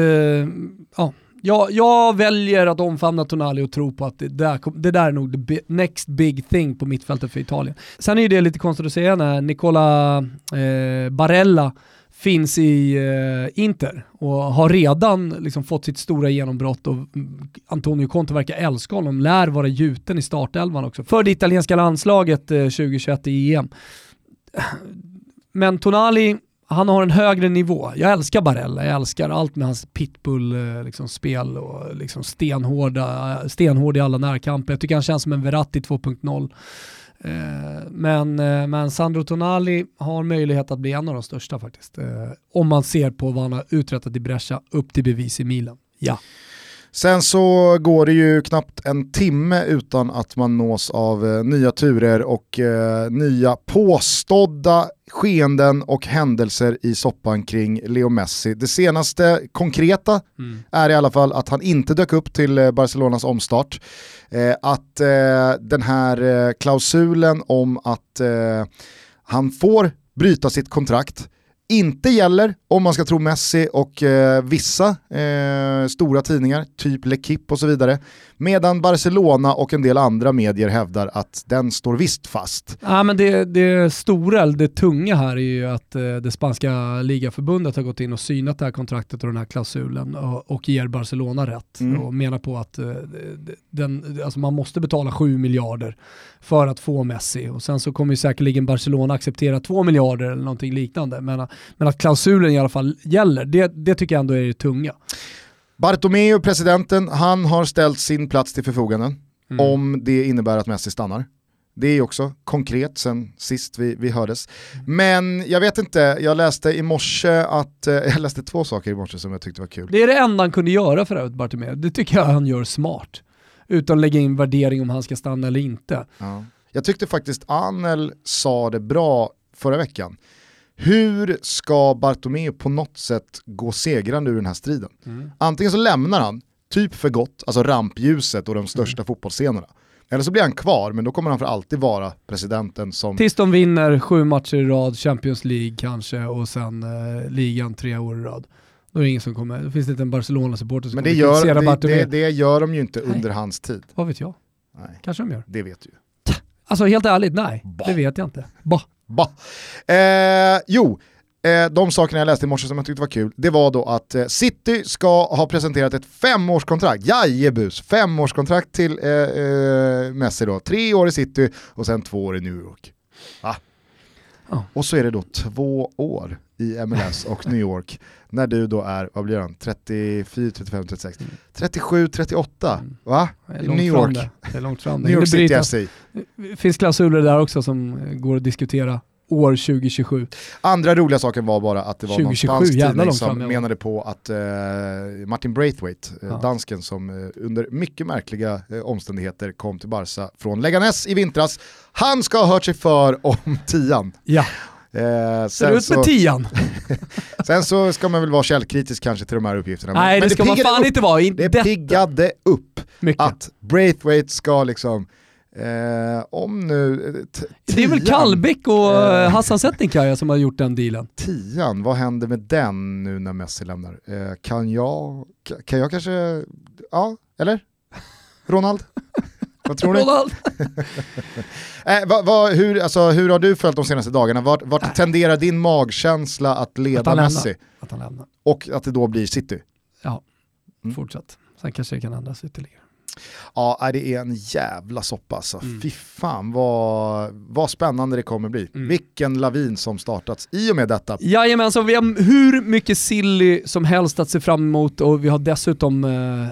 ja. Jag, jag väljer att omfamna Tonali och tro på att det där, det där är nog the next big thing på mittfältet för Italien. Sen är ju det lite konstigt att säga när Nicola eh, Barella finns i eh, Inter och har redan liksom fått sitt stora genombrott och mm, Antonio Conte verkar älska honom, lär vara gjuten i startelvan också för det italienska landslaget eh, 2021 i EM. Men Tonali, han har en högre nivå. Jag älskar Barella, jag älskar allt med hans pitbull-spel eh, liksom och liksom stenhårda, stenhård i alla närkamper. Jag tycker han känns som en Verratti 2.0. Eh, Men, eh, men Sandro Tonali har möjlighet att bli en av de största faktiskt. Eh, Om man ser på vad han har uträttat i Brescia upp till bevis i Milan. Ja. Sen så går det ju knappt en timme utan att man nås av eh, nya turer och eh, nya påstådda skeenden och händelser i soppan kring Leo Messi. Det senaste konkreta Mm. är i alla fall att han inte dök upp till eh, Barcelonas omstart. Eh, att eh, den här eh, klausulen om att han får bryta sitt kontrakt inte gäller om man ska tro Messi och eh, vissa eh, stora tidningar, typ L'Equipe och så vidare. Medan Barcelona och en del andra medier hävdar att den står visst fast. Ja, men det, det stora, det tunga här är ju att eh, det spanska ligaförbundet har gått in och synat det här kontraktet och den här klausulen och, och ger Barcelona rätt Mm. och menar på att eh, den, alltså man måste betala 7 miljarder för att få Messi och sen så kommer ju säkerligen Barcelona acceptera 2 miljarder eller någonting liknande men, men att klausulen i alla fall gäller, det, det tycker jag ändå är det tunga. Bartomeu, presidenten, han har ställt sin plats till förfogande Mm. om det innebär att Messi stannar. Det är också konkret sen sist vi, vi hördes. Men jag vet inte, jag läste i morse att, eh, jag läste två saker i morse som jag tyckte var kul. Det är det enda han kunde göra för övrigt Bartomeu. Det tycker jag han gör smart. Utan att lägga in värdering om han ska stanna eller inte. Ja. Jag tyckte faktiskt Anel sa det bra förra veckan. Hur ska Bartomeu på något sätt gå segrande ur den här striden? Antingen så lämnar han, typ för gott, alltså rampljuset och de största fotbollsscenerna. Eller så blir han kvar, men då kommer han för alltid vara presidenten som... Tills de vinner sju matcher i rad, Champions League kanske och sen eh, ligan tre år i rad. Då är det ingen som kommer, då finns det inte en Barcelona-supporter som Men det kommer gör, kritisera det, Bartomeu. det, det gör de ju inte Nej. under hans tid. Vad vet jag? Nej, Kanske de gör. det vet du ju. Alltså helt ärligt, nej. Bah. Det vet jag inte. Bah. Bah. Eh, jo, eh, de sakerna jag läste i morse som jag tyckte var kul, det var då att eh, City ska ha presenterat ett femårskontrakt, jajebus, femårskontrakt till eh, eh, Messi då. Tre år i City och sen två år i New York. Va? Ja. Och så är det då två år i MLS och New York när du då är, vad blir han, 34, 35, 36, 37, 38, va? I New York. det. Är långt fram. New York City FC. Det finns klausuler där också som eh, går att diskutera år 2027. Andra roliga saken var bara att det var 2027, någon spansk tidning som menade på att eh, Martin Braithwaite, eh, Ja. dansken som eh, under mycket märkliga eh, omständigheter kom till Barca från Leganes i vintras, han ska ha hört sig för om tian. Ja, Eh, ser ut med tian. sen så ska man väl vara källkritisk kanske till de här uppgifterna. Nej men det ska man fan upp, inte vara. Det detta. piggade upp Mycket. att Braithwaite ska liksom, eh, om nu... eh, Det är väl Kallbäck och Eh. eh, Hassan Setnikaya som har gjort den dealen. Tian, vad händer med den nu när Messi lämnar? Eh, kan jag, ka- kan jag kanske, ja, eller? Ronald? Vad tror? Ronald. Eh, vad, vad, hur, alltså, hur har du följt de senaste dagarna? Vart, vart tenderar din magkänsla att leda Att lämnar. Messi? Att han lämnar. Och att det då blir City? Ja, Mm. fortsatt. Sen kanske det kan ändras ytterligare. Ja, det är en jävla soppa alltså. Mm. Fy fan vad, vad spännande det kommer bli. Mm. Vilken lavin som startats i och med detta. Jajamensan, vi har hur mycket silly som helst att se fram emot och vi har dessutom eh,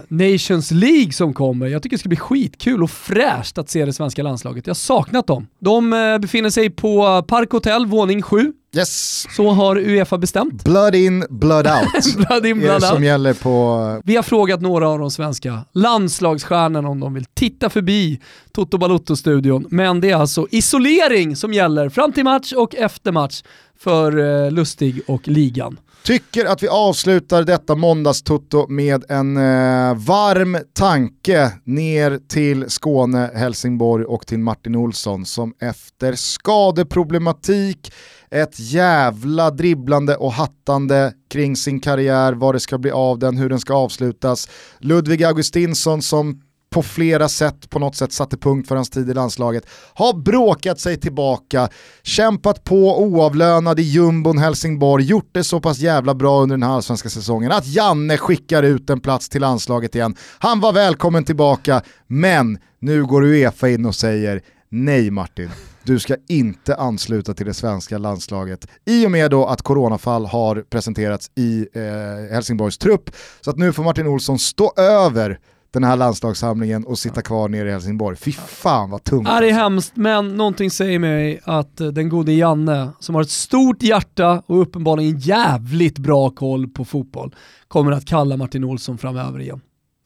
Nations League som kommer. Jag tycker det ska bli skitkul och fräscht att se det svenska landslaget. Jag har saknat dem. De eh, befinner sig på Park Hotel, våning 7. Yes, Så har Uefa bestämt. blood in, blood out. Blood in, är blood det out. som gäller på Vi har frågat några av de svenska landslagsstjärnorna om de vill titta förbi Toto Balotto-studion, men det är alltså isolering som gäller fram till match och efter match för eh, Lustig och ligan. Tycker att vi avslutar detta måndagstutto med en eh, varm tanke ner till Skåne, Helsingborg och till Martin Olsson som efter skadeproblematik, ett jävla dribblande och hattande kring sin karriär, vad det ska bli av den, hur den ska avslutas. Ludvig Augustinsson som på flera sätt på något sätt satte punkt för hans tid i landslaget, har bråkat sig tillbaka, kämpat på oavlönad i jumbon Helsingborg, gjort det så pass jävla bra under den här allsvenska säsongen att Janne skickar ut en plats till landslaget igen. Han var välkommen tillbaka, men nu går Uefa in och säger nej Martin, du ska inte ansluta till det svenska landslaget i och med då att coronafall har presenterats i eh, Helsingborgs trupp. Så att nu får Martin Olsson stå över den här landslagssamlingen och sitta kvar nere i Helsingborg. Fy fan vad tungt. Ja, det är hemskt, men någonting säger mig att eh, den gode Janne, som har ett stort hjärta och uppenbarligen jävligt bra koll på fotboll, kommer att kalla Martin Olsson framöver igen.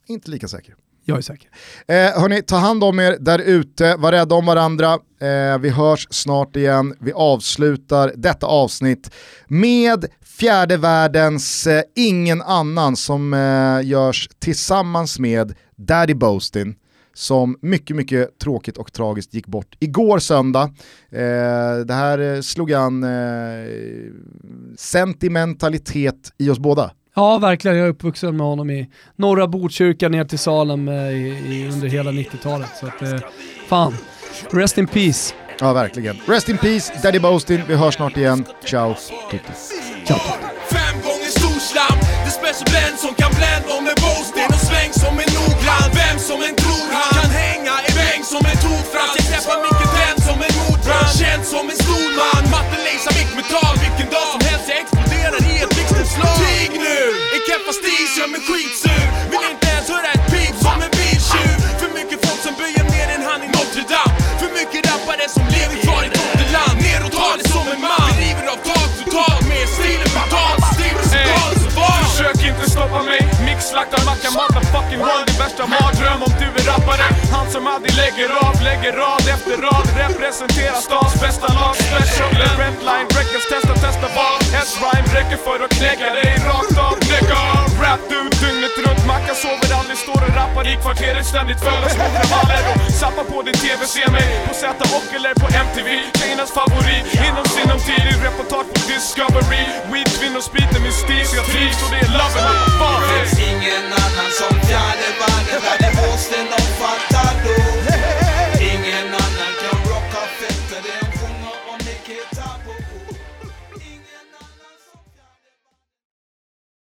inte lika säker. Jag är säker. Eh, hörni, ta hand om er där ute, var rädda om varandra. Eh, vi hörs snart igen. Vi avslutar detta avsnitt med fjärde världens eh, ingen annan som eh, görs tillsammans med Daddy Boastin som mycket, mycket tråkigt och tragiskt gick bort igår söndag. Eh, det här eh, slog an eh, sentimentalitet i oss båda. Ja, verkligen. Jag är uppvuxen med honom i norra Botkyrka ner till Salem eh, i, i, under hela 90-talet. Så att, eh, fan, rest in peace. Ja, verkligen. Rest in peace, Daddy Boastin. Vi hörs snart igen. Ciao, tutti. Ciao. Fem gånger storslam Det special blend som kan blända med Boastin och sväng som en noggrann Vem som en tror han kan hänga i bäng som en tokfrans Jag träffar mycket den som en mordbrand Känd som en stor man Matte laser mitt metall Vilken dag som helst Stis gör mig skitsur. Vill inte ens höra ett pip som en biltjuv. För mycket folk som böjer mer än han i Notre Dame. För mycket rappare som lever kvar i fosterland Ner och tar det som en man. Vi river av tak totalt med stilen brutal Stil så var Försök inte stoppa mig Slaktar macka motherfucking world Din värsta mardröm. Om du är rappare Han som aldrig lägger av, lägger rad efter rad. Representerar stans bästa lag Special Redline Records, testa, testa vad Ett rhyme räcker för att knäcka dig rakt av. Nigga Rap du Dygnet runt, Mackan sover aldrig, står och rappar i kvarteret ständigt fulla små kravaller och zappar på din TV, se mig på Z och eller på MTV Tjejernas favorit, inom sinom tid i reportage på Discovery. Weed, vin och sprit är min stil, så jag trivs och det är loven alla Finns Ingen annan som fjärde världen, världen, hosten och Fatalo